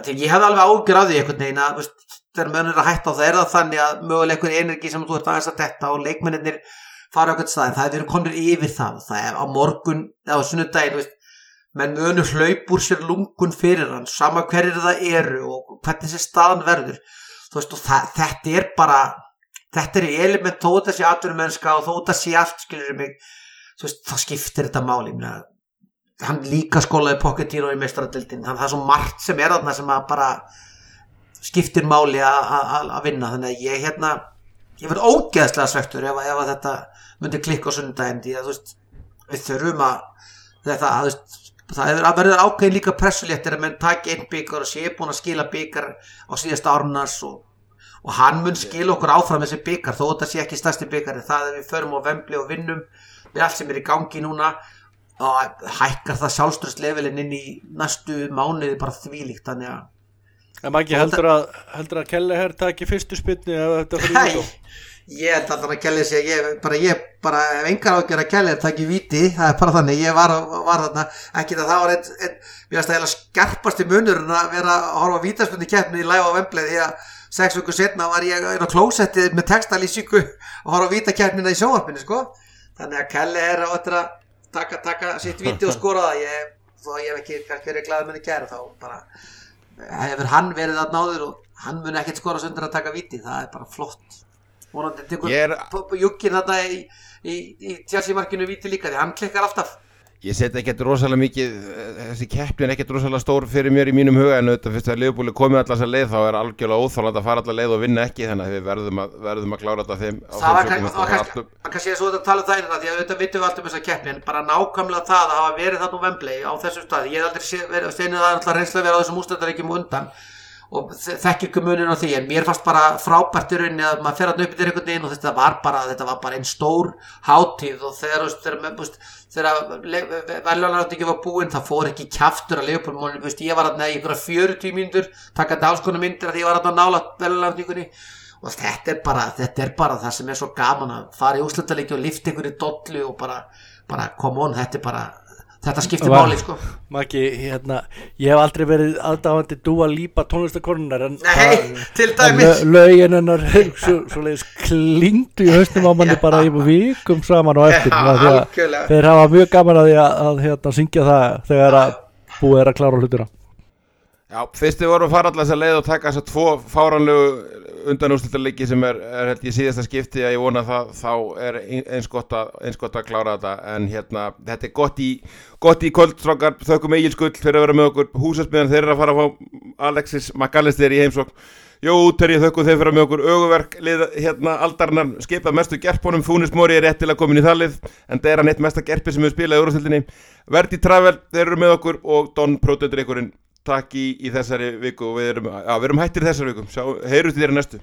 því ég hefði alveg ágjur af því einhvern veginn að veist, þegar mönnur er að hætta á það er það þannig að mögulega einhver energi sem þú ert aðeins að detta og leikmennir fara á einhvern stað en það er verið konur yfir það. Það er á morgun eða á sunnudaginn þú veist, menn munu hlaup úr sér lungun fyrir hann sama hverjir það eru og hvernig þessi staðan verður. Veist það, þetta er bara þetta er element þó sé atvinnumennska og þó sé allt skilur mig þá skiptir þetta máli. Ég meina, hann líka skólaði Pochettino í meistaradildin þannig að það er svo margt sem er þarna sem að bara skiptir máli að- vinna. Þannig að ég hérna ég verð ógeðslega svektur ef, ef að þetta myndi klikka á sunnudaginn því að þú veist við þurfum að þetta að þú veist það er að verður ákveðin líka pressuléttir að menn taki einn byggar og sé búin að skila byggar á síðasta árunars og, og hann mun skila okkur áfram þessi byggar þó þetta sé ekki stærsti byggar það er við förum á vembli og vinnum við allt sem er í gangi núna og hækkar það sjálfströðslevelin inn í næstu mánuði bara þvílíkt þannig að En Maggi heldur að, heldur að Kelleher taki fyrstu spynni ef þetta fyrir Nei, út ég held að það að kelli sig ég bara, ég bara, ef engar ágjör að kelli það ekki viti, það er bara þannig ég var, var þarna, ekki það það var einn, einn mér finnst það eiginlega skarpasti munur að vera að horfa vítaspunni keppni í live á Vemblið því að sex vikur setna var ég inn á klósettið með textalýsingu og horfa vítakeppnina í sjónvarpinu sko. Þannig að kelli er á að taka, taka sitt víti og skora það ég, þó að ég hef ekki kannski verið glaðið með að gera þá bara hefur hann verið að náður og hann mun ekkert skora sundur að taka viti, það er bara flott. Vonandi tekur er- Jukkin þetta í, í, í tjálsímarkinu viti líka því hann klikkar alltaf Ég seti ekkert rosalega mikið, eh, þessi keppni er ekkert rosalega stór fyrir mér í mínum huga en auðvitað fyrst að Leifbúli komið allar þessa leið þá er algjörlega óþáland að fara allar leið og vinna ekki þannig að við verðum að, verðum að klára þetta þeim það var kannski, sökum. það var kannski, það kannski er svo að tala um það einna því að auðvitað vitum við allt um þessa keppni en bara nákvæmlega það að hafa verið þarna á Wembley á þessu staði, ég hef aldrei verið að steinu það er alltaf reynslega verið á þessum ústættaríkjum undan og þe- þekki ekki í að að var þegar, þegar, þegar búinn það fór ekki kjaftur að leifupólmónu ég var að í einhverja 40 mínútur taka dálskona myndir að ég var að nála veljóðanáttingunni og þetta er bara þetta er bara það sem er svo gaman að fara í úslutalegi og lifta einhverju dollu og bara, bara come on, þetta er bara þetta skiptir Var- máli sko. Maggi, hérna, ég hef aldrei verið aðdáðandi dúa lípa tónlistakonunar en Nei, til en dæmis. lögin hennar (laughs) svo, svo leiðis klingdu í haustum á manni bara í vikum saman og eftir Já, af því að algjörlega. þeir hafa mjög gaman að að, að hérna, syngja það þegar að búið er að klára hlutina. Já, fyrst við vorum að fara allar þess að leið og taka þess að tvo fáranlegu undanúslutarleiki sem er, er held ég síðasta skipti að ég vona það þá er ein- eins gott að, eins gott að klára þetta. En hérna, þetta er gott í gott í kvöldstrákar, þökkum Egil Skull fyrir að vera með okkur. Húsasmiðan, þeir eru að fara fá Alexis McAllister í heimsók Jó, Terji, þökkum þeir fyrir að með okkur. Öguverk lið, hérna, aldarnar skipað mestu gerpunum, Fúnis Móri er rétt til að koma inn í þallið en það er hann eitt mesta gerpi sem við spilaði úrstildinni Verdi Travel, þeir eru með okkur. Og Don Protein takk í, í þessari viku og við erum, já, við erum hættir þessari viku, Sjá, heyrust þér næstu